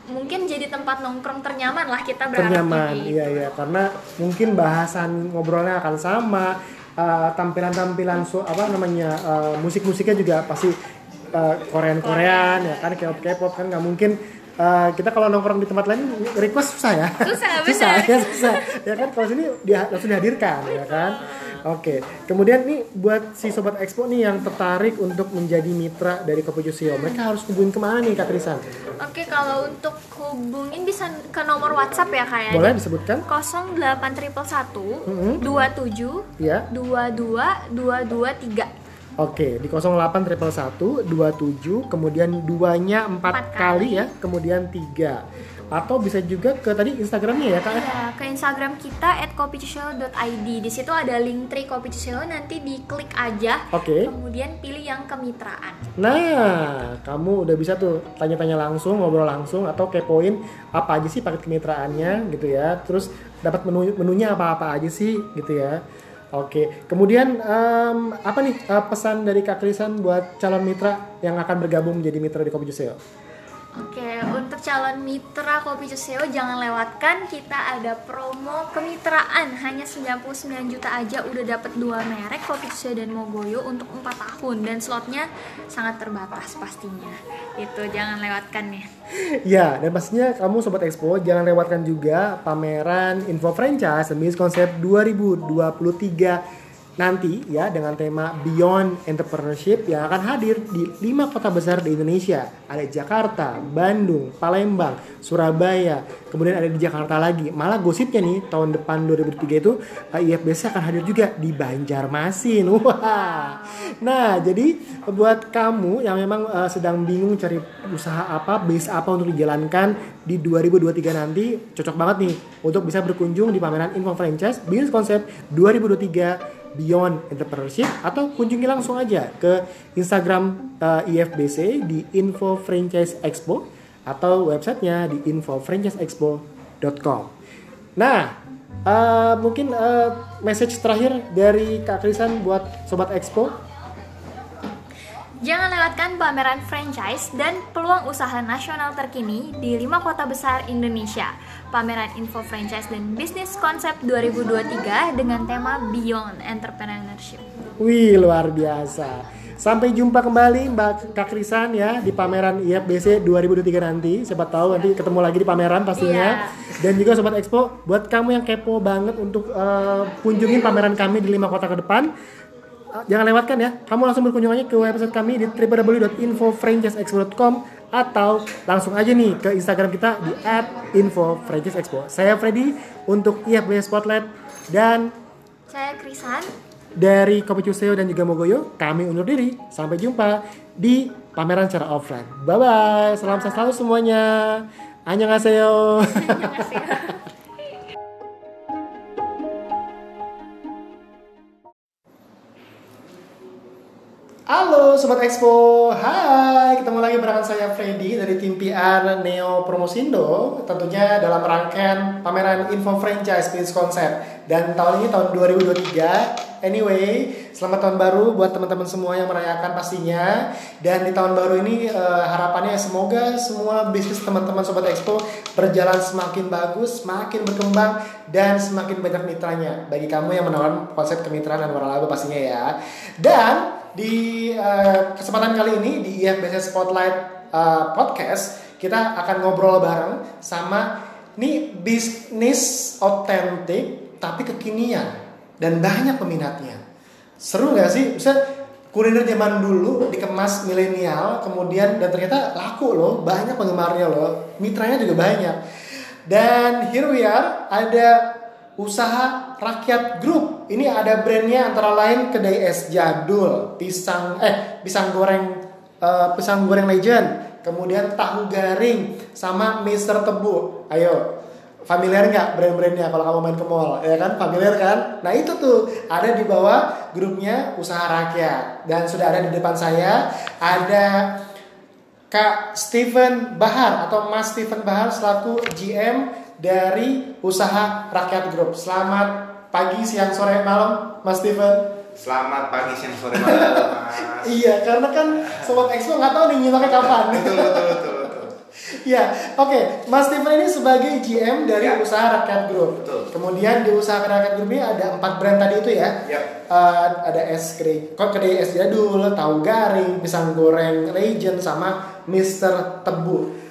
Speaker 2: mungkin jadi tempat nongkrong ternyaman lah kita berharap
Speaker 1: ternyaman
Speaker 2: gitu.
Speaker 1: iya iya. Karena mungkin bahasan ngobrolnya akan sama uh, tampilan-tampilan so, apa namanya uh, musik-musiknya juga pasti uh, Korean Korean ya kan K-pop K-pop kan. Nggak mungkin uh, kita kalau nongkrong di tempat lain request susah ya.
Speaker 2: Susah,
Speaker 1: susah ya susah. Ya kan kalau sini dia langsung dihadirkan ya kan Oke, kemudian nih buat si sobat expo nih yang tertarik untuk menjadi mitra dari Kopi Jusio, mereka harus hubungin ke mana nih Kak Trisan?
Speaker 2: Oke, kalau untuk hubungin bisa ke nomor WhatsApp ya kayak
Speaker 1: Boleh disebutkan?
Speaker 2: 08111 27
Speaker 1: Ya.
Speaker 2: 22 223.
Speaker 1: Oke, di 08 27 kemudian duanya 4
Speaker 2: Empat
Speaker 1: kali
Speaker 2: kali.
Speaker 1: ya, kemudian 3. Atau bisa juga ke tadi Instagramnya ya kak?
Speaker 2: Ya, ke Instagram kita @kopicuselo.id. Di situ ada link tree Kopi nanti diklik aja.
Speaker 1: Oke.
Speaker 2: Kemudian pilih yang kemitraan.
Speaker 1: Nah, kamu udah bisa tuh tanya-tanya langsung, ngobrol langsung, atau kepoin apa aja sih paket kemitraannya gitu ya. Terus dapat menu menunya apa-apa aja sih gitu ya. Oke, kemudian em, apa nih eh, pesan dari Kak Krisan buat calon mitra yang akan bergabung menjadi mitra di Kopi Juseo?
Speaker 2: Oke, untuk calon mitra Kopi Juseo jangan lewatkan. Kita ada promo kemitraan. Hanya 99 juta aja. Udah dapat dua merek Kopi Juseo dan Mogoyo untuk 4 tahun. Dan slotnya sangat terbatas pastinya. Itu jangan lewatkan ya.
Speaker 1: Ya, dan pastinya kamu Sobat Expo jangan lewatkan juga pameran Info Franchise Semis Konsep 2023 nanti ya dengan tema Beyond Entrepreneurship yang akan hadir di lima kota besar di Indonesia. Ada Jakarta, Bandung, Palembang, Surabaya, kemudian ada di Jakarta lagi. Malah gosipnya nih tahun depan 2003 itu eh, IFBC akan hadir juga di Banjarmasin. Wah. Nah, jadi buat kamu yang memang eh, sedang bingung cari usaha apa, base apa untuk dijalankan di 2023 nanti, cocok banget nih untuk bisa berkunjung di pameran Info Franchise Business Concept 2023 Beyond Entrepreneurship atau kunjungi langsung aja ke Instagram eh, IFBC di Info Franchise Expo atau websitenya di infofranchiseexpo.com. Nah, eh, mungkin eh, message terakhir dari Kak Krisan buat Sobat Expo.
Speaker 2: Jangan lewatkan pameran franchise dan peluang usaha nasional terkini di lima kota besar Indonesia. Pameran Info Franchise dan Bisnis Konsep 2023 dengan tema Beyond Entrepreneurship.
Speaker 1: Wih, luar biasa. Sampai jumpa kembali Mbak Kak Krisan ya di pameran IFBC 2023 nanti. Siapa tahu nanti ketemu lagi di pameran pastinya. Dan juga Sobat Expo, buat kamu yang kepo banget untuk eh, kunjungin pameran kami di lima kota ke depan, jangan lewatkan ya. Kamu langsung berkunjung aja ke website kami di www.infofranchiseexpo.com atau langsung aja nih ke Instagram kita di @infofranchiseexpo. Saya Freddy untuk IFBC Spotlight dan
Speaker 2: Saya Krisan.
Speaker 1: dari Kopi Cuseo dan juga Mogoyo, kami undur diri. Sampai jumpa di pameran secara offline. Bye-bye. Salam sehat selalu semuanya. Annyeonghaseyo.
Speaker 2: Annyeonghaseyo.
Speaker 1: Halo Sobat Expo, hai ketemu lagi bersama saya Freddy dari tim PR Neo Promosindo. Tentunya dalam rangkaian pameran Info Franchise Business Concept Dan tahun ini tahun 2023 Anyway, selamat tahun baru buat teman-teman semua yang merayakan pastinya. Dan di tahun baru ini eh, harapannya semoga semua bisnis teman-teman Sobat Expo Berjalan semakin bagus, semakin berkembang Dan semakin banyak mitranya. Bagi kamu yang menawarkan konsep kemitraan dan waralaba pastinya ya. Dan di eh, kesempatan kali ini di IFBC Spotlight eh, Podcast kita akan ngobrol bareng sama nih bisnis otentik tapi kekinian dan banyak peminatnya. Seru nggak sih? Bisa kuliner zaman dulu dikemas milenial kemudian dan ternyata laku loh, banyak penggemarnya loh, mitranya juga banyak. Dan here we are ada usaha rakyat grup. Ini ada brandnya antara lain kedai es jadul, pisang eh pisang goreng eh, pisang goreng legend. kemudian tahu garing, sama Mister Tebu. Ayo, familiar nggak brand-brandnya kalau kamu main ke mall, ya kan? Familiar kan? Nah itu tuh ada di bawah grupnya usaha rakyat dan sudah ada di depan saya ada Kak Steven Bahar atau Mas Steven Bahar selaku GM dari usaha rakyat grup. Selamat pagi, siang, sore, malam, Mas Steven.
Speaker 3: Selamat pagi, siang, sore, malam, Mas.
Speaker 1: Iya, karena kan Sobat Expo nggak tahu nih nyimaknya kapan.
Speaker 3: betul, betul, betul, betul.
Speaker 1: Iya, oke. Mas Steven ini sebagai GM dari
Speaker 3: Ya.
Speaker 1: usaha rakyat grup.
Speaker 3: Betul.
Speaker 1: Kemudian di usaha rakyat grup ini ada empat brand tadi itu ya.
Speaker 3: Ya.
Speaker 1: Eh, ada es krim, kok kedai es jadul, tahu garing, pisang goreng, legend, sama Mister Tebu.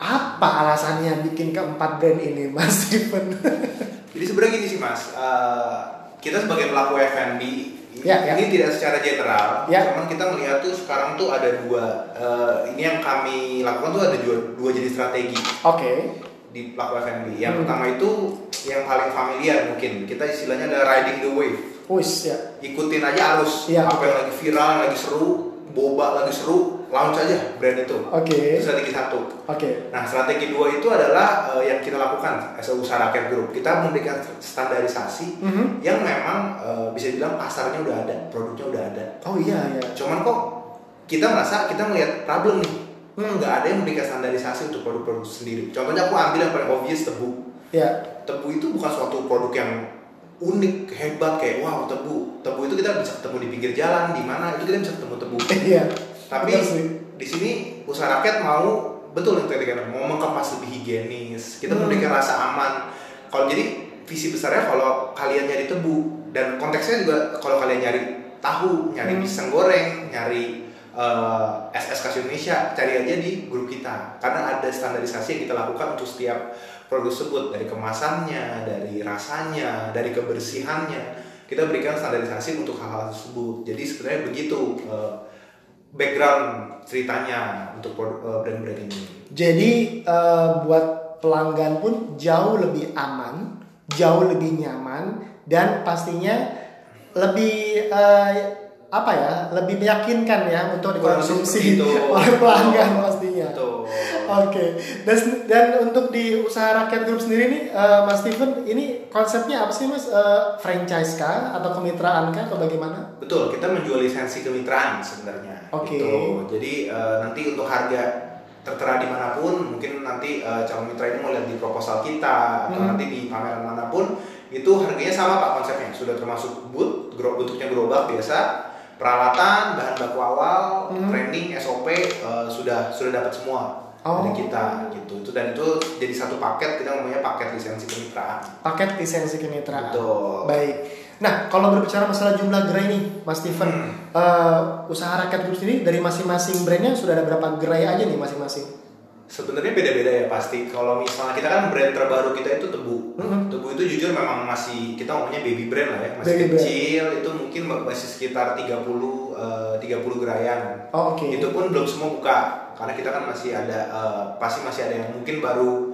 Speaker 1: Apa alasannya bikin keempat brand ini, Mas Steven?
Speaker 3: Jadi sebenarnya gini sih, Mas. Eh, kita sebagai pelaku F&B ini,
Speaker 1: Ya, ya.
Speaker 3: ini tidak secara general,
Speaker 1: Ya.
Speaker 3: cuman kita melihat tuh sekarang tuh ada dua. eh, ini yang kami lakukan tuh ada dua, dua jenis strategi
Speaker 1: Oke.
Speaker 3: di pelaku F&B. Yang
Speaker 1: Hmm.
Speaker 3: pertama itu yang paling familiar mungkin. Kita istilahnya adalah riding the wave.
Speaker 1: Wis ya.
Speaker 3: Ikutin aja arus.
Speaker 1: Iya.
Speaker 3: Apa yang lagi viral, yang lagi seru, boba lagi seru, launch aja brand itu.
Speaker 1: Oke.
Speaker 3: Itu strategi satu.
Speaker 1: Oke.
Speaker 3: Nah, strategi dua itu adalah eh, yang kita lakukan as a usaha rakyat group. Kita memberikan standarisasi
Speaker 1: Mhm.
Speaker 3: yang memang eh, bisa bilang pasarnya udah ada, produknya udah ada.
Speaker 1: Oh iya ya.
Speaker 3: Cuman kok kita merasa kita melihat problem nih.
Speaker 1: Hmm.
Speaker 3: Nggak ada yang memberikan standarisasi untuk produk-produk sendiri. Contohnya aku ambil yang paling obvious tebu.
Speaker 1: Ya.
Speaker 3: Tebu itu bukan suatu produk yang unik, hebat kayak wow tebu. Tebu itu kita bisa ketemu di pinggir jalan, di mana itu kita bisa ketemu tebu.
Speaker 1: Iya.
Speaker 3: Tapi di sini usaha rakyat mau betul yang tadi kan mau mengemas lebih higienis. Kita
Speaker 1: Hmm.
Speaker 3: memberikan rasa aman. Kalau jadi visi besarnya kalau kalian nyari tebu dan konteksnya juga kalau kalian nyari tahu, nyari
Speaker 1: Hmm.
Speaker 3: pisang goreng, nyari eh, es-es khas Indonesia, cari aja di grup kita. Karena ada standarisasi yang kita lakukan untuk setiap produk tersebut dari kemasannya, dari rasanya, dari kebersihannya. Kita berikan standarisasi untuk hal-hal tersebut. Jadi sebenarnya begitu eh, background ceritanya untuk produk- eh, brand-brand ini.
Speaker 1: Jadi eh, buat pelanggan pun jauh lebih aman, jauh lebih nyaman dan pastinya lebih eh, apa ya, lebih meyakinkan ya untuk dikonsumsi oleh pelanggan pastinya.
Speaker 3: Betul.
Speaker 1: Oke, dan dan untuk di usaha rakyat grup sendiri nih, eh, Mas Steven, ini konsepnya apa sih Mas? Eh, franchise kah atau kemitraan kah atau bagaimana?
Speaker 3: Betul, kita menjual lisensi kemitraan sebenarnya.
Speaker 1: Oke.
Speaker 3: Gitu. Jadi eh, nanti untuk harga tertera di mana pun, mungkin nanti eh, calon mitra ini mau lihat di proposal kita atau
Speaker 1: Hmm.
Speaker 3: nanti di pameran mana pun, itu harganya sama pak konsepnya. Sudah termasuk booth, gro- bentuknya gerobak biasa, peralatan, bahan baku awal,
Speaker 1: Hmm.
Speaker 3: training, SOP eh, sudah sudah dapat semua
Speaker 1: Oh.
Speaker 3: dari kita gitu. Itu dan itu jadi satu paket kita ngomongnya paket lisensi kemitraan.
Speaker 1: Paket lisensi kemitraan.
Speaker 3: Betul.
Speaker 1: Baik. Nah, kalau berbicara masalah jumlah gerai nih, Mas Steven,
Speaker 3: Hmm.
Speaker 1: eh, usaha rakyat grup sendiri dari masing-masing brandnya sudah ada berapa gerai aja nih masing-masing?
Speaker 3: Sebenarnya beda-beda ya pasti. Kalau misalnya kita kan brand terbaru kita itu tebu.
Speaker 1: Mhm.
Speaker 3: Tebu itu jujur memang masih kita ngomongnya baby brand lah ya, masih
Speaker 1: Baby brand.
Speaker 3: kecil. Itu mungkin masih sekitar 30 eh, 30 geraian.
Speaker 1: Oh, oke.
Speaker 3: Itu pun belum semua buka karena kita kan masih ada eh, pasti masih ada yang mungkin baru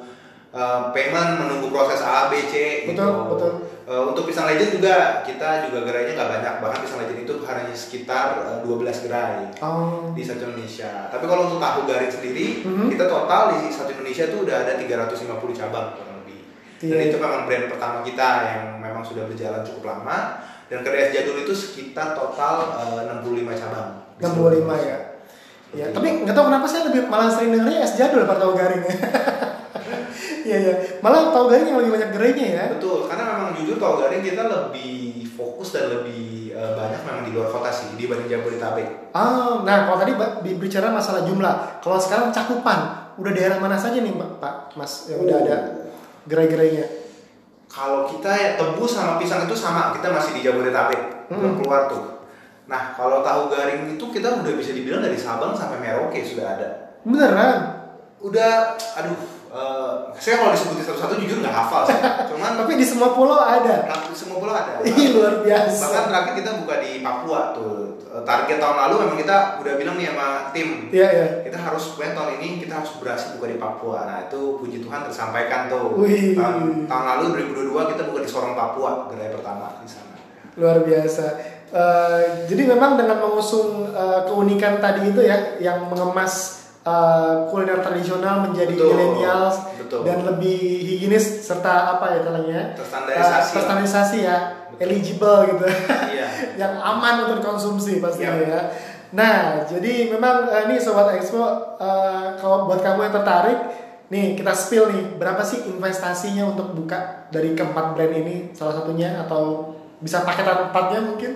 Speaker 3: eh, payment menunggu proses A B C gitu.
Speaker 1: Betul, betul.
Speaker 3: Eh, untuk pisang legend juga kita juga gerainya nggak banyak bahkan pisang legend itu hanya sekitar eh, 12 gerai
Speaker 1: Oh,
Speaker 3: di satu Indonesia. Tapi kalau untuk tahu garing sendiri,
Speaker 1: Mhm.
Speaker 3: kita total di satu Indonesia tuh udah ada 350 cabang kurang lebih. Dan
Speaker 1: Iya.
Speaker 3: itu memang brand pertama kita yang memang sudah berjalan cukup lama. Dan kedai jadul itu sekitar total eh, 65 cabang.
Speaker 1: 65 ya. Ya, tapi nggak tahu kenapa saya lebih malah sering dengarnya es jadul daripada tahu garing ya. Iya ya, malah tahu garing yang lebih banyak gerainya ya.
Speaker 3: Betul, karena memang jujur tahu garing kita lebih fokus dan lebih eh, banyak memang di luar kota sih dibanding Jabodetabek.
Speaker 1: Ah, nah kalau tadi Mbak bicara masalah jumlah, kalau sekarang cakupan, udah daerah mana saja nih Pak, Mas yang udah
Speaker 3: Oh.
Speaker 1: ada gerai-gerainya?
Speaker 3: Kalau kita ya tebu sama pisang itu sama, kita masih di Jabodetabek, belum
Speaker 1: Hmm.
Speaker 3: keluar tuh. Nah, kalau tahu garing itu kita udah bisa dibilang dari Sabang sampai Merauke sudah ada.
Speaker 1: Beneran?
Speaker 3: Udah, aduh, eh, saya kalau disebutin satu-satu jujur nggak hafal sih. Cuman
Speaker 1: Tapi di semua pulau ada.
Speaker 3: nah, di semua pulau ada.
Speaker 1: Ih, luar biasa.
Speaker 3: Bahkan terakhir kita buka di Papua tuh. Target tahun lalu memang kita udah bilang nih sama tim,
Speaker 1: Iya ya.
Speaker 3: kita harus pokoknya tahun ini kita harus berhasil buka di Papua. Nah itu puji Tuhan tersampaikan tuh.
Speaker 1: Wih.
Speaker 3: Tahun, tahun lalu 2022 kita buka di Sorong Papua, gerai pertama di sana.
Speaker 1: Luar biasa. Eh, jadi memang dengan mengusung eh, keunikan tadi itu ya, yang mengemas uh, kuliner tradisional menjadi
Speaker 3: betul.
Speaker 1: dan lebih higienis serta apa ya namanya
Speaker 3: Terstandarisasi.
Speaker 1: Uh, terstandarisasi ya eligible gitu
Speaker 3: Iya.
Speaker 1: yang aman untuk dikonsumsi pastinya
Speaker 3: Iya.
Speaker 1: ya nah jadi memang uh, ini sobat expo uh, kalau buat kamu yang tertarik nih kita spill nih berapa sih investasinya untuk buka dari keempat brand ini salah satunya atau bisa paketan empatnya mungkin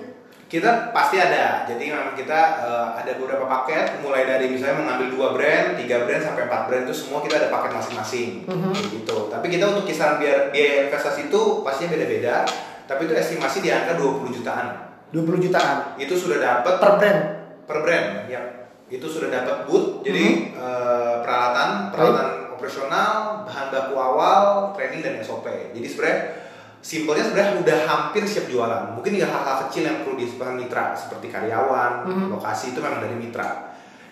Speaker 3: Kita pasti ada. Jadi memang kita eh, ada beberapa paket, mulai dari misalnya mengambil dua brand, tiga brand sampai empat brand itu semua kita ada paket masing-masing.
Speaker 1: Mhm.
Speaker 3: Gitu. Tapi kita untuk kisaran biar biaya investasi itu pastinya beda-beda. Tapi itu estimasi di angka 20 jutaan.
Speaker 1: 20 jutaan
Speaker 3: Itu sudah dapat
Speaker 1: per brand
Speaker 3: per brand ya itu sudah dapat boot jadi eh, peralatan peralatan operasional bahan baku awal training dan SOP jadi sebenarnya simpelnya sebenarnya udah hampir siap jualan mungkin ya hal-hal kecil yang perlu disediakan mitra seperti karyawan
Speaker 1: Mhm.
Speaker 3: lokasi itu memang dari mitra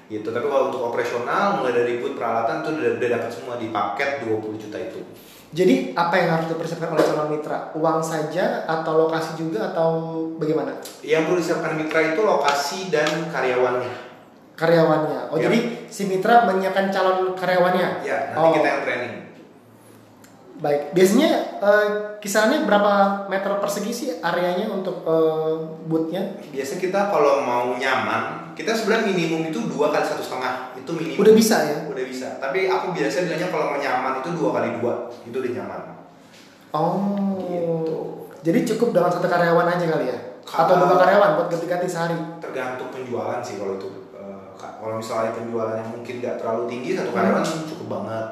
Speaker 3: gitu tapi kalau untuk operasional mulai dari boot peralatan itu udah, udah dapat semua di paket 20 juta itu
Speaker 1: Jadi apa yang harus dipersiapkan oleh calon mitra? Uang saja atau lokasi juga atau bagaimana?
Speaker 3: yang perlu disiapkan mitra itu lokasi dan karyawannya
Speaker 1: Karyawannya. Oh
Speaker 3: Ya.
Speaker 1: jadi si mitra menyiapkan calon karyawannya.
Speaker 3: ya nanti
Speaker 1: Oh.
Speaker 3: kita yang training
Speaker 1: Baik. Biasanya eh, kisarannya berapa meter persegi sih areanya untuk eh, bootnya?
Speaker 3: Biasa kita kalau mau nyaman, kita sebenarnya minimum itu dua kali satu setengah itu minimum.
Speaker 1: Udah bisa ya?
Speaker 3: Udah bisa. Tapi aku biasa bilangnya kalau mau nyaman itu dua kali dua itu udah nyaman.
Speaker 1: Oh.
Speaker 3: Gitu.
Speaker 1: Jadi cukup dengan satu karyawan aja kali ya? Atau
Speaker 3: Kalau-
Speaker 1: dua karyawan buat ganti-ganti sehari?
Speaker 3: Tergantung penjualan sih kalau itu. Ka- kalau misalnya penjualannya mungkin nggak terlalu tinggi satu karyawan cukup banget.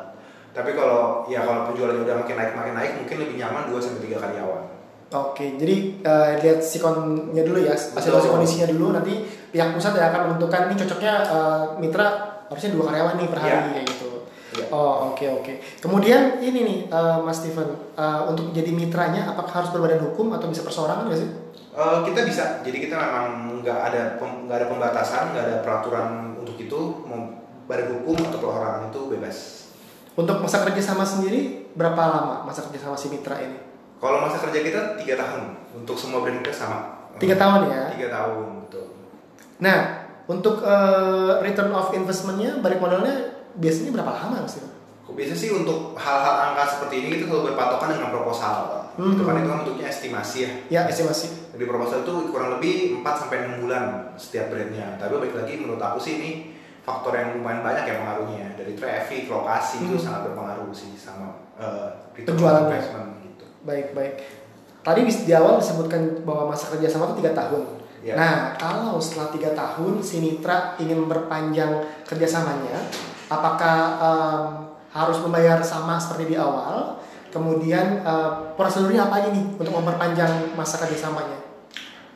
Speaker 3: Tapi kalau ya kalau penjualannya udah makin naik makin naik mungkin lebih nyaman 2 sampai tiga karyawan.
Speaker 1: Oke, jadi eh, lihat sikonnya dulu ya, situasi kondisinya dulu. Nanti pihak pusat ya akan menentukan ini cocoknya eh, mitra harusnya dua karyawan nih per hari
Speaker 3: Iya.
Speaker 1: kayak gitu.
Speaker 3: Iya.
Speaker 1: Oh oke oke. Kemudian ini nih eh, Mas Steven, eh, untuk jadi mitranya apakah harus berbadan hukum atau bisa perseorangan nggak sih?
Speaker 3: Eh, kita bisa, jadi kita memang nggak ada nggak ada pembatasan, nggak ada peraturan untuk itu. Mau badan hukum atau perorangan itu bebas.
Speaker 1: Untuk masa kerja sama sendiri berapa lama masa kerja sama si mitra ini?
Speaker 3: Kalau masa kerja kita tiga tahun untuk semua brand kita sama.
Speaker 1: Tiga tahun ya.
Speaker 3: Tiga tahun betul.
Speaker 1: Nah untuk eh, return of investmentnya balik modalnya biasanya berapa lama Mas Steven?
Speaker 3: Biasa sih untuk hal-hal angka seperti ini kita selalu berpatokan dengan proposal.
Speaker 1: Hmm.
Speaker 3: Itu kan itu kan bentuknya estimasi ya.
Speaker 1: Ya estimasi.
Speaker 3: Jadi proposal itu kurang lebih 4 sampai 6 bulan setiap brandnya. Tapi baik lagi menurut aku sih ini faktor yang lumayan banyak yang mengaruhnya dari traffic, lokasi itu
Speaker 1: Hmm.
Speaker 3: sangat berpengaruh sih sama uh, return on
Speaker 1: Penjualannya.
Speaker 3: investment gitu.
Speaker 1: Baik baik. Tadi di awal disebutkan bahwa masa kerja sama itu tiga tahun.
Speaker 3: Ya.
Speaker 1: Nah kalau setelah tiga tahun si mitra ingin memperpanjang kerjasamanya, apakah em, harus membayar sama seperti di awal? Kemudian eh, prosedurnya apa aja nih untuk memperpanjang masa kerjasamanya?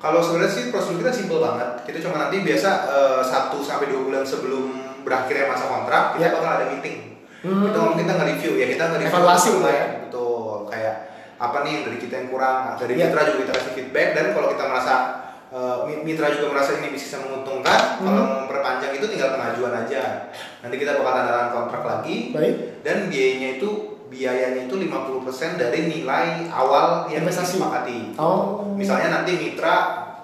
Speaker 3: Kalau sebenarnya sih prosedur kita simpel banget. Kita cuma nanti biasa uh, 1 sampai 2 bulan sebelum berakhirnya masa kontrak kita
Speaker 1: Ya.
Speaker 3: bakal ada meeting.
Speaker 1: Hmm.
Speaker 3: Kita ngomong kita nge-review ya, kita nge-review
Speaker 1: Evaluasi ya.
Speaker 3: betul kayak apa nih yang dari kita yang kurang, dari
Speaker 1: Ya.
Speaker 3: mitra juga kita kasih feedback dan kalau kita merasa uh, mi- mitra juga merasa ini bisa menguntungkan,
Speaker 1: Hmm.
Speaker 3: kalau mau memperpanjang itu tinggal pengajuan aja. Nanti kita bakal tanda tangan kontrak lagi
Speaker 1: Baik.
Speaker 3: dan biayanya itu biayanya itu 50% dari nilai awal yang
Speaker 1: Investasi.
Speaker 3: disepakati.
Speaker 1: Oh.
Speaker 3: Misalnya nanti mitra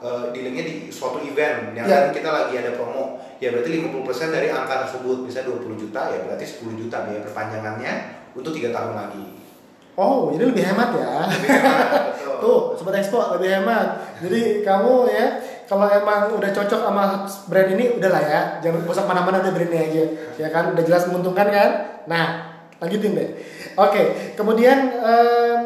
Speaker 3: uh, dealingnya di suatu event yang
Speaker 1: Ya.
Speaker 3: kan kita lagi ada promo, ya berarti 50% dari angka tersebut bisa 20 juta ya berarti 10 juta biaya perpanjangannya untuk tiga tahun lagi.
Speaker 1: Oh, jadi lebih hemat ya.
Speaker 3: Betul.
Speaker 1: Tuh, sobat expo lebih hemat. Jadi kamu ya, kalau emang udah cocok sama brand ini, udahlah ya, jangan usah mana-mana udah brandnya aja, ya kan, udah jelas menguntungkan kan. Nah, lanjutin deh. Oke, kemudian em,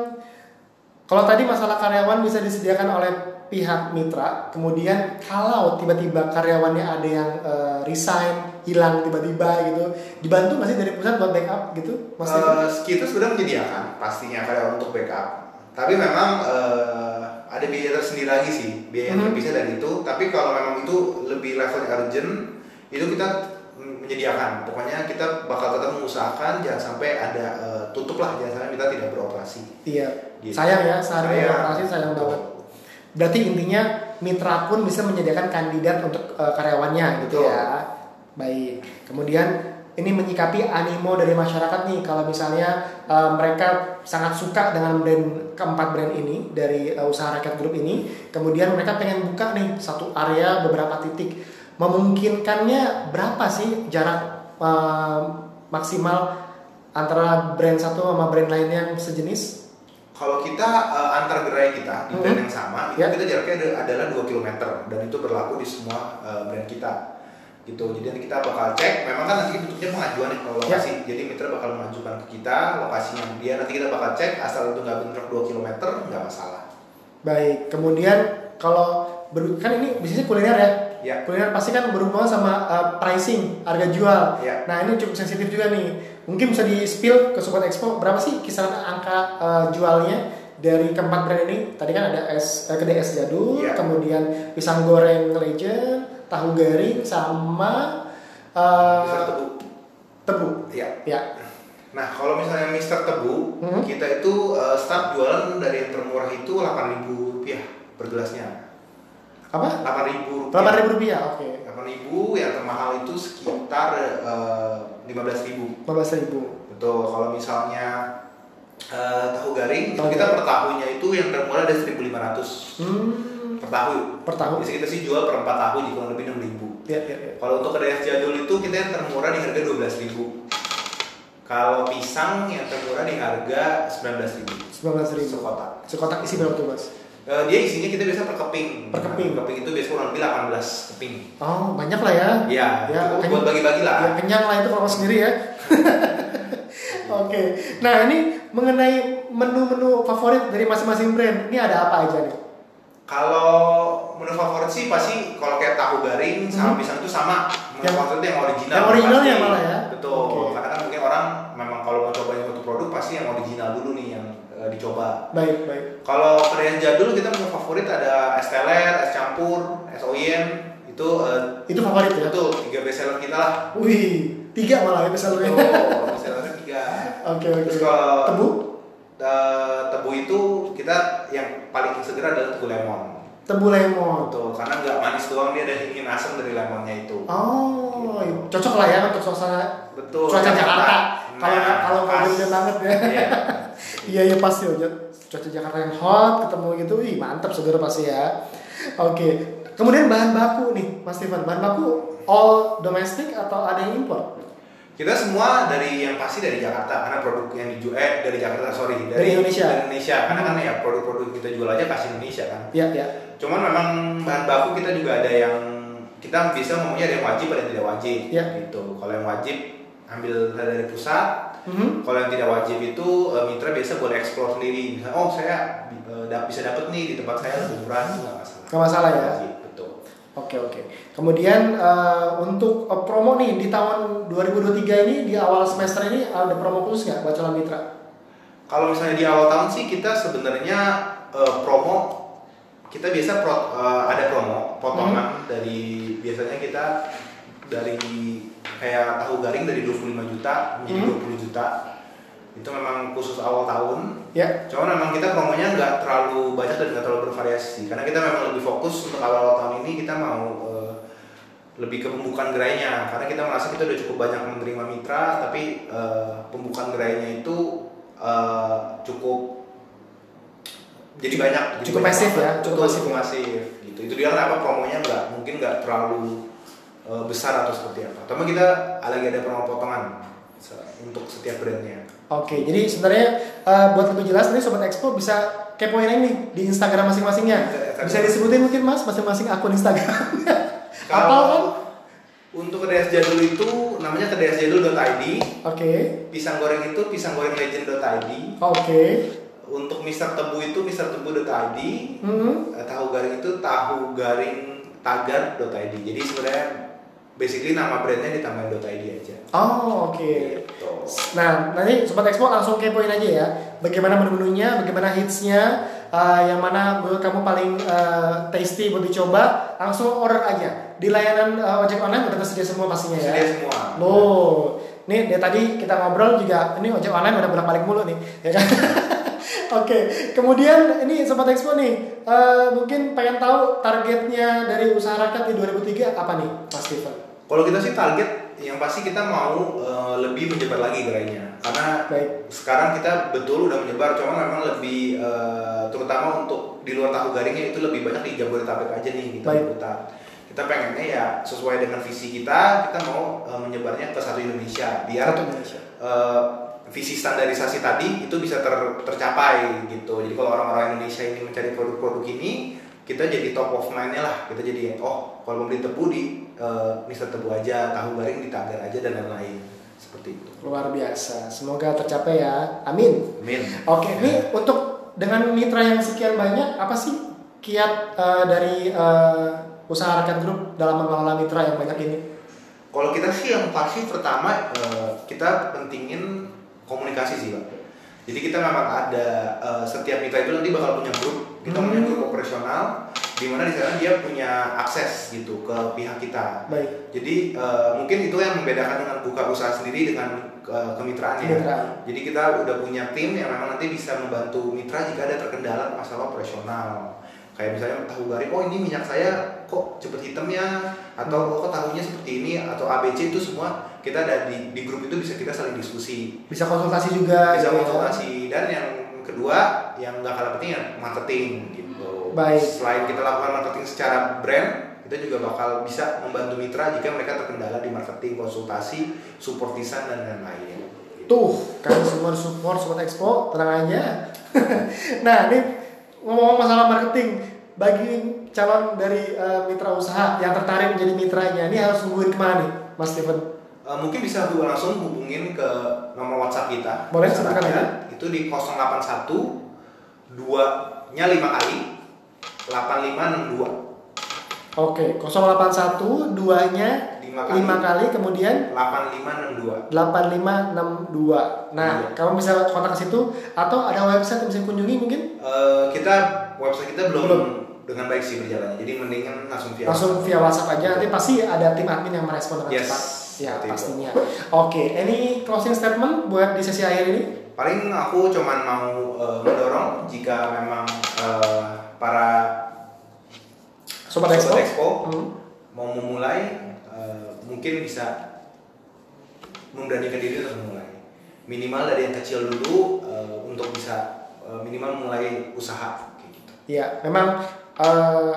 Speaker 1: kalau tadi masalah karyawan bisa disediakan oleh pihak mitra, kemudian kalau tiba-tiba karyawannya ada yang eh, resign, hilang tiba-tiba gitu, dibantu masih dari pusat buat backup gitu, Mas Steven?
Speaker 3: Eh, kita sudah menyediakan pastinya karyawan untuk backup. Tapi memang eh, ada biaya tersendiri lagi sih, biaya yang
Speaker 1: Mhm.
Speaker 3: terpisah dari itu. Tapi kalau memang itu lebih levelnya urgent, itu kita menyediakan. Pokoknya kita bakal tetap mengusahakan jangan sampai ada eh, tutup lah, jangan sampai kita tidak beroperasi.
Speaker 1: Iya,
Speaker 3: Gitu.
Speaker 1: sayang ya sehari
Speaker 3: Sayang.
Speaker 1: operasi sayang banget. Berarti intinya mitra pun bisa menyediakan kandidat untuk eh, karyawannya gitu
Speaker 3: Betul.
Speaker 1: ya. Baik. Kemudian ini menyikapi animo dari masyarakat nih kalau misalnya eh, mereka sangat suka dengan brand keempat brand ini dari eh, usaha rakyat grup ini, kemudian mereka pengen buka nih satu area beberapa titik. Memungkinkannya berapa sih jarak uh, maksimal antara brand satu sama brand lain yang sejenis?
Speaker 3: Kalau kita uh, antar gerai kita di brand
Speaker 1: Mhm.
Speaker 3: yang sama, itu
Speaker 1: Ya.
Speaker 3: kita jaraknya ada- adalah 2 km dan itu berlaku di semua uh, brand kita. Gitu. Jadi nanti kita bakal cek, memang kan nanti bentuknya pengajuan ya kalau
Speaker 1: Ya.
Speaker 3: lokasi. Jadi mitra bakal mengajukan ke kita lokasinya dia nanti kita bakal cek asal itu nggak bentrok 2 km nggak masalah.
Speaker 1: Baik, kemudian kalau kan ini bisnisnya kuliner ya.
Speaker 3: Ya.
Speaker 1: Kuliner pasti kan berhubungan sama uh, pricing, harga jual.
Speaker 3: Ya.
Speaker 1: Nah ini cukup sensitif juga nih. Mungkin bisa di spill ke Sobat Expo berapa sih kisaran angka uh, jualnya dari keempat brand ini? Tadi kan ada es eh, kedai es jadul,
Speaker 3: Ya.
Speaker 1: kemudian pisang goreng legend, tahu garing sama uh,
Speaker 3: Tebu.
Speaker 1: tebu.
Speaker 3: Ya.
Speaker 1: Ya.
Speaker 3: Nah, kalau misalnya Mister Tebu,
Speaker 1: Mhm.
Speaker 3: kita itu uh, start jualan dari yang termurah itu 8.000 rupiah per gelasnya.
Speaker 1: Apa?
Speaker 3: 8.000 rupiah.
Speaker 1: Delapan ribu rupiah. Oke.
Speaker 3: 8.000 yang termahal itu sekitar uh, 15.000.
Speaker 1: Lima belas ribu.
Speaker 3: Betul. Kalau misalnya uh, tahu garing
Speaker 1: Tahu
Speaker 3: itu kita per tahunnya itu yang termurah ada 1.500
Speaker 1: Hmm.
Speaker 3: per tahun.
Speaker 1: Per tahun.
Speaker 3: Biasanya kita sih jual per 4 tahun di kurang lebih 6.000.
Speaker 1: Ya, ya, ya.
Speaker 3: Kalau untuk kedai es jadul itu kita yang termurah di harga 12.000. Kalau pisang yang termurah di harga 19.000
Speaker 1: Sembilan belas ribu.
Speaker 3: sekotak.
Speaker 1: Sekotak isi berapa tuh mas?
Speaker 3: Eh, dia isinya kita biasa per keping.
Speaker 1: Per keping.
Speaker 3: Nah, keping itu biasanya kurang lebih 18 keping.
Speaker 1: Oh banyak lah ya.
Speaker 3: Iya,
Speaker 1: Ya,
Speaker 3: cukup
Speaker 1: kenyang-
Speaker 3: buat bagi-bagi lah.
Speaker 1: Ya kenyang lah itu kalau sendiri ya. Oke. Nah ini mengenai menu-menu favorit dari masing-masing brand. Ini ada apa aja nih?
Speaker 3: Kalau menu favorit sih pasti kalau kayak tahu garing sama
Speaker 1: Hmm.
Speaker 3: pisang itu sama. Menu
Speaker 1: Yang-
Speaker 3: favorit yang original.
Speaker 1: yang originalnya
Speaker 3: pasti.
Speaker 1: malah ya?
Speaker 3: Betul.
Speaker 1: Oke.
Speaker 3: Karena kan mungkin orang memang kalau mau cobain satu produk pasti yang original dulu nih yang eh, dicoba.
Speaker 1: Baik baik.
Speaker 3: Kalau yang jadul kita menu favorit ada es teler, es campur, es oyen. Itu eh,
Speaker 1: Itu favorit ya?
Speaker 3: betul tiga best seller kita lah.
Speaker 1: Wih tiga malah ya pesannya.
Speaker 3: Betul, best sellernya tiga.
Speaker 1: Oke oke.
Speaker 3: Terus kalau
Speaker 1: Tebu?
Speaker 3: eh, tebu itu kita yang paling segera adalah tebu lemon.
Speaker 1: Tebu lemon.
Speaker 3: Betul, karena nggak manis doang dia ada hingin asam dari lemonnya itu.
Speaker 1: Oh cocok lah ya untuk suasana
Speaker 3: Betul.
Speaker 1: cuaca Jakarta. Kalau
Speaker 3: Nah,
Speaker 1: kalau hujan banget ya.
Speaker 3: Iya.
Speaker 1: Iya iya pasti ya. Cuaca Jakarta yang hot ketemu gitu, wih mantap seger pasti ya. Oke. Kemudian bahan baku nih, Mas Steven. Bahan baku all domestic atau ada yang impor?
Speaker 3: Kita semua dari yang pasti dari Jakarta karena produk yang dijual eh dari Jakarta sorry
Speaker 1: Dari Indonesia.
Speaker 3: Dari Indonesia karena kan ya produk-produk kita jual aja kasih Indonesia kan.
Speaker 1: Iya ya.
Speaker 3: Cuman memang bahan baku kita juga ada yang kita bisa ngomongnya ada yang wajib ada yang tidak wajib
Speaker 1: Iya.
Speaker 3: gitu. Kalau yang wajib ambil dari pusat,
Speaker 1: Mhm.
Speaker 3: Kalau yang tidak wajib itu eh, mitra biasa boleh explore sendiri. Misalnya, oh saya da- bisa dapat nih di tempat saya lebih murah itu nggak masalah.
Speaker 1: Nggak masalah ya.
Speaker 3: Wajib, betul.
Speaker 1: Oke oke. Kemudian eh, untuk promo nih di tahun 2023 ini di awal semester ini ada promo khusus nggak buat calon mitra?
Speaker 3: Kalau misalnya di awal tahun sih kita sebenarnya eh, promo kita biasa pro- eh, ada promo potongan dari biasanya kita dari kayak tahu garing dari 25 juta menjadi
Speaker 1: Hmm.
Speaker 3: 20 juta. Itu memang khusus awal tahun.
Speaker 1: Ya.
Speaker 3: Cuman memang kita promonya nggak terlalu banyak dan nggak terlalu bervariasi. Karena kita memang lebih fokus untuk awal tahun ini kita mau eh, lebih ke pembukaan gerainya. Karena kita merasa kita udah cukup banyak menerima mitra tapi eh, pembukaan gerainya itu eh, cukup jadi banyak
Speaker 1: Cukup masif ya, cukup masif
Speaker 3: masif gitu. Itu dia kenapa promonya nggak mungkin nggak terlalu eh, besar atau seperti apa tapi kita lagi ada promo potongan untuk setiap brandnya
Speaker 1: Oke, jadi sebenarnya eh, buat lebih jelas nih Sobat Expo bisa kepoin nih di Instagram masing-masingnya.
Speaker 3: Bisa,
Speaker 1: Bisa disebutin mungkin Mas masing-masing akun Instagram. Apa kan?
Speaker 3: Untuk kedai jadul itu namanya kedai es jadul.id,
Speaker 1: Oke.
Speaker 3: pisang goreng itu pisang goreng legend.id,
Speaker 1: Oke.
Speaker 3: untuk Mister Tebu itu Mister Tebu.id,
Speaker 1: Hmm.
Speaker 3: eh, tahu garing itu tahu garing tagar.id. Jadi sebenarnya basically nama brandnya ditambahin .id aja.
Speaker 1: Oh, oke.
Speaker 3: Gitu.
Speaker 1: Nah, nanti Sobat Expo langsung kepoin aja ya. Bagaimana menu-menunya, bagaimana hitsnya, eh, yang mana menurut kamu paling eh, tasty buat dicoba, langsung order aja. Di layanan eh, ojek online udah tersedia semua pastinya ya.
Speaker 3: Sedia semua.
Speaker 1: Loh, nih dari tadi kita ngobrol juga, ini ojek online udah bolak-balik mulu nih, ya kan? Oke, kemudian ini Sobat Expo nih, eh, mungkin pengen tahu targetnya dari usaha rakyat di 2003 apa nih, Mas Steven?
Speaker 3: Kalau kita sih target yang pasti kita mau eh, lebih menyebar lagi gerainya karena
Speaker 1: Baik.
Speaker 3: sekarang kita betul udah menyebar cuma memang lebih eh, terutama untuk di luar tahu garingnya itu lebih banyak di Jabodetabek aja nih kita
Speaker 1: Baik.
Speaker 3: liputan kita pengennya ya sesuai dengan visi kita kita mau uh, menyebarnya ke satu Indonesia biar
Speaker 1: Satu Indonesia.
Speaker 3: uh, visi standarisasi tadi itu bisa ter, tercapai gitu jadi kalau orang-orang Indonesia ini mencari produk-produk ini kita jadi top of mind-nya lah kita jadi oh kalau mau beli tebu di uh, Mister Tebu aja tahu garing di Tagar aja dan lain-lain seperti itu
Speaker 1: Luar biasa. Semoga tercapai ya. Amin.
Speaker 3: Amin
Speaker 1: Oke, ini untuk dengan mitra yang sekian banyak, apa sih kiat eh, dari eh, usaha rakyat grup dalam mengelola mitra yang banyak ini?
Speaker 3: Kalau kita sih yang pasti pertama eh, kita pentingin komunikasi sih pak. Jadi kita memang ada eh, setiap mitra itu nanti bakal punya grup, kita punya
Speaker 1: Hmm.
Speaker 3: grup operasional, di mana di sana dia punya akses gitu ke pihak kita.
Speaker 1: Baik,
Speaker 3: Jadi eh, mungkin itu yang membedakan dengan buka usaha sendiri dengan eh, kemitraan ya.
Speaker 1: mitra.
Speaker 3: Jadi kita udah punya tim yang memang nanti bisa membantu mitra jika ada terkendala masalah operasional. Kayak misalnya tahu garing, oh ini minyak saya kok cepet hitamnya, atau kok tahunya seperti ini, atau ABC itu semua kita ada di, di grup itu bisa kita saling diskusi,
Speaker 1: Bisa konsultasi juga.
Speaker 3: bisa
Speaker 1: gitu ya.
Speaker 3: konsultasi. Dan yang kedua yang nggak kalah penting ya marketing gitu.
Speaker 1: Baik.
Speaker 3: Selain kita lakukan marketing secara brand, kita juga bakal bisa membantu mitra jika mereka terkendala di marketing, konsultasi, support desain dan lain-lain.
Speaker 1: Tuh, kalian semua support Sobat Expo, tenang aja. nah, ini ngomong-ngomong masalah marketing, bagi calon dari eh, mitra usaha yang tertarik menjadi mitranya, ini harus nungguin ke mana nih, Mas Steven?
Speaker 3: Uh, mungkin bisa langsung hubungin ke nomor WhatsApp kita.
Speaker 1: Boleh,
Speaker 3: aja.
Speaker 1: aja.
Speaker 3: Itu di 081 2 nya 5 kali 8562
Speaker 1: Oke, 081 2-nya
Speaker 3: 5 kali
Speaker 1: 5 kali, kemudian
Speaker 3: 8562.
Speaker 1: 8562. Nah,
Speaker 3: Iya.
Speaker 1: kamu bisa kontak ke situ atau ada website yang bisa kunjungi mungkin
Speaker 3: Uh, kita website kita belum,
Speaker 1: Belum.
Speaker 3: dengan baik sih berjalannya. Jadi mendingan langsung via
Speaker 1: langsung via WhatsApp aja nanti pasti ada tim admin yang merespon dengan
Speaker 3: Yes,
Speaker 1: cepat. Ya,
Speaker 3: seperti itu.
Speaker 1: pastinya. Oke, any closing statement buat di sesi akhir ini?
Speaker 3: Paling aku cuman mau uh, mendorong jika memang uh, para
Speaker 1: Sobat Expo.
Speaker 3: Expo
Speaker 1: Hmm.
Speaker 3: mau memulai uh, mungkin bisa memberanikan diri untuk memulai minimal dari yang kecil dulu uh, untuk bisa uh, minimal mulai usaha kayak gitu
Speaker 1: Iya, memang eh,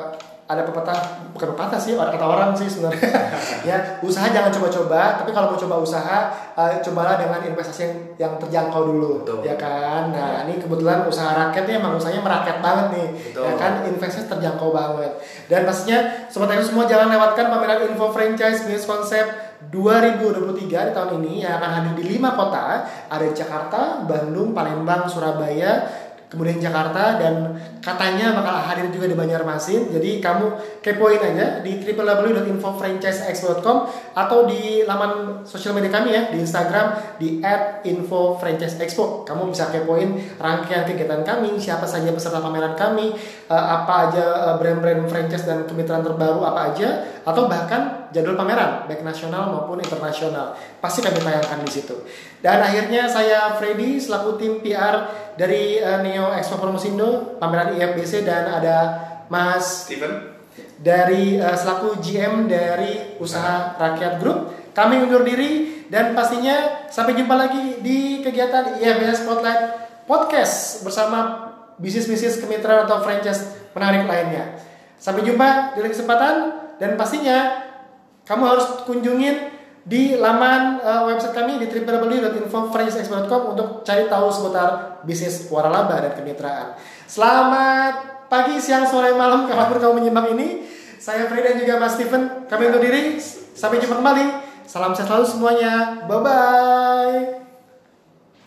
Speaker 1: ada pepatah bukan pepatah sih orang kata orang sih sebenarnya. Ya usaha jangan coba-coba tapi kalau mau coba usaha eh, cobalah dengan investasi yang, yang terjangkau dulu
Speaker 3: Betul.
Speaker 1: ya kan? Nah ini kebetulan usaha rakyat nih emang usahanya merakyat banget nih
Speaker 3: Betul.
Speaker 1: ya kan? Investasinya terjangkau banget. Dan pastinya sobat itu semua jangan lewatkan pameran info franchise bisnis konsep 2023 di tahun ini yang akan hadir di lima kota. Ada di Jakarta, Bandung, Palembang, Surabaya, kemudian Jakarta dan katanya bakal hadir juga di Banjarmasin. Jadi kamu kepoin aja di www.infofranchiseexpo.com atau di laman sosial media kami ya di Instagram di @infofranchiseexpo. Kamu bisa kepoin rangkaian kegiatan kami, siapa saja peserta pameran kami, eh, apa aja eh, brand-brand franchise dan kemitraan terbaru apa aja atau bahkan jadwal pameran baik nasional maupun internasional. Pasti kami tayangkan di situ. Dan akhirnya saya Freddy selaku tim PR dari eh, Neo Expo Promosindo pameran IFBC dan ada Mas
Speaker 3: Steven
Speaker 1: dari eh, selaku GM dari usaha rakyat grup. Kami undur diri dan pastinya sampai jumpa lagi di kegiatan IFBC Spotlight Podcast bersama bisnis-bisnis kemitraan atau franchise menarik lainnya. Sampai jumpa di lain kesempatan dan pastinya kamu harus kunjungin di laman eh, website kami di www.infofranchiseexpo.com untuk cari tahu seputar bisnis waralaba dan kemitraan. Selamat pagi, siang, sore, malam, kapan pun kamu menyimak ini. Saya Frida dan juga Mas Steven. Kami undur diri. Sampai jumpa kembali. Salam sehat selalu semuanya. Bye bye.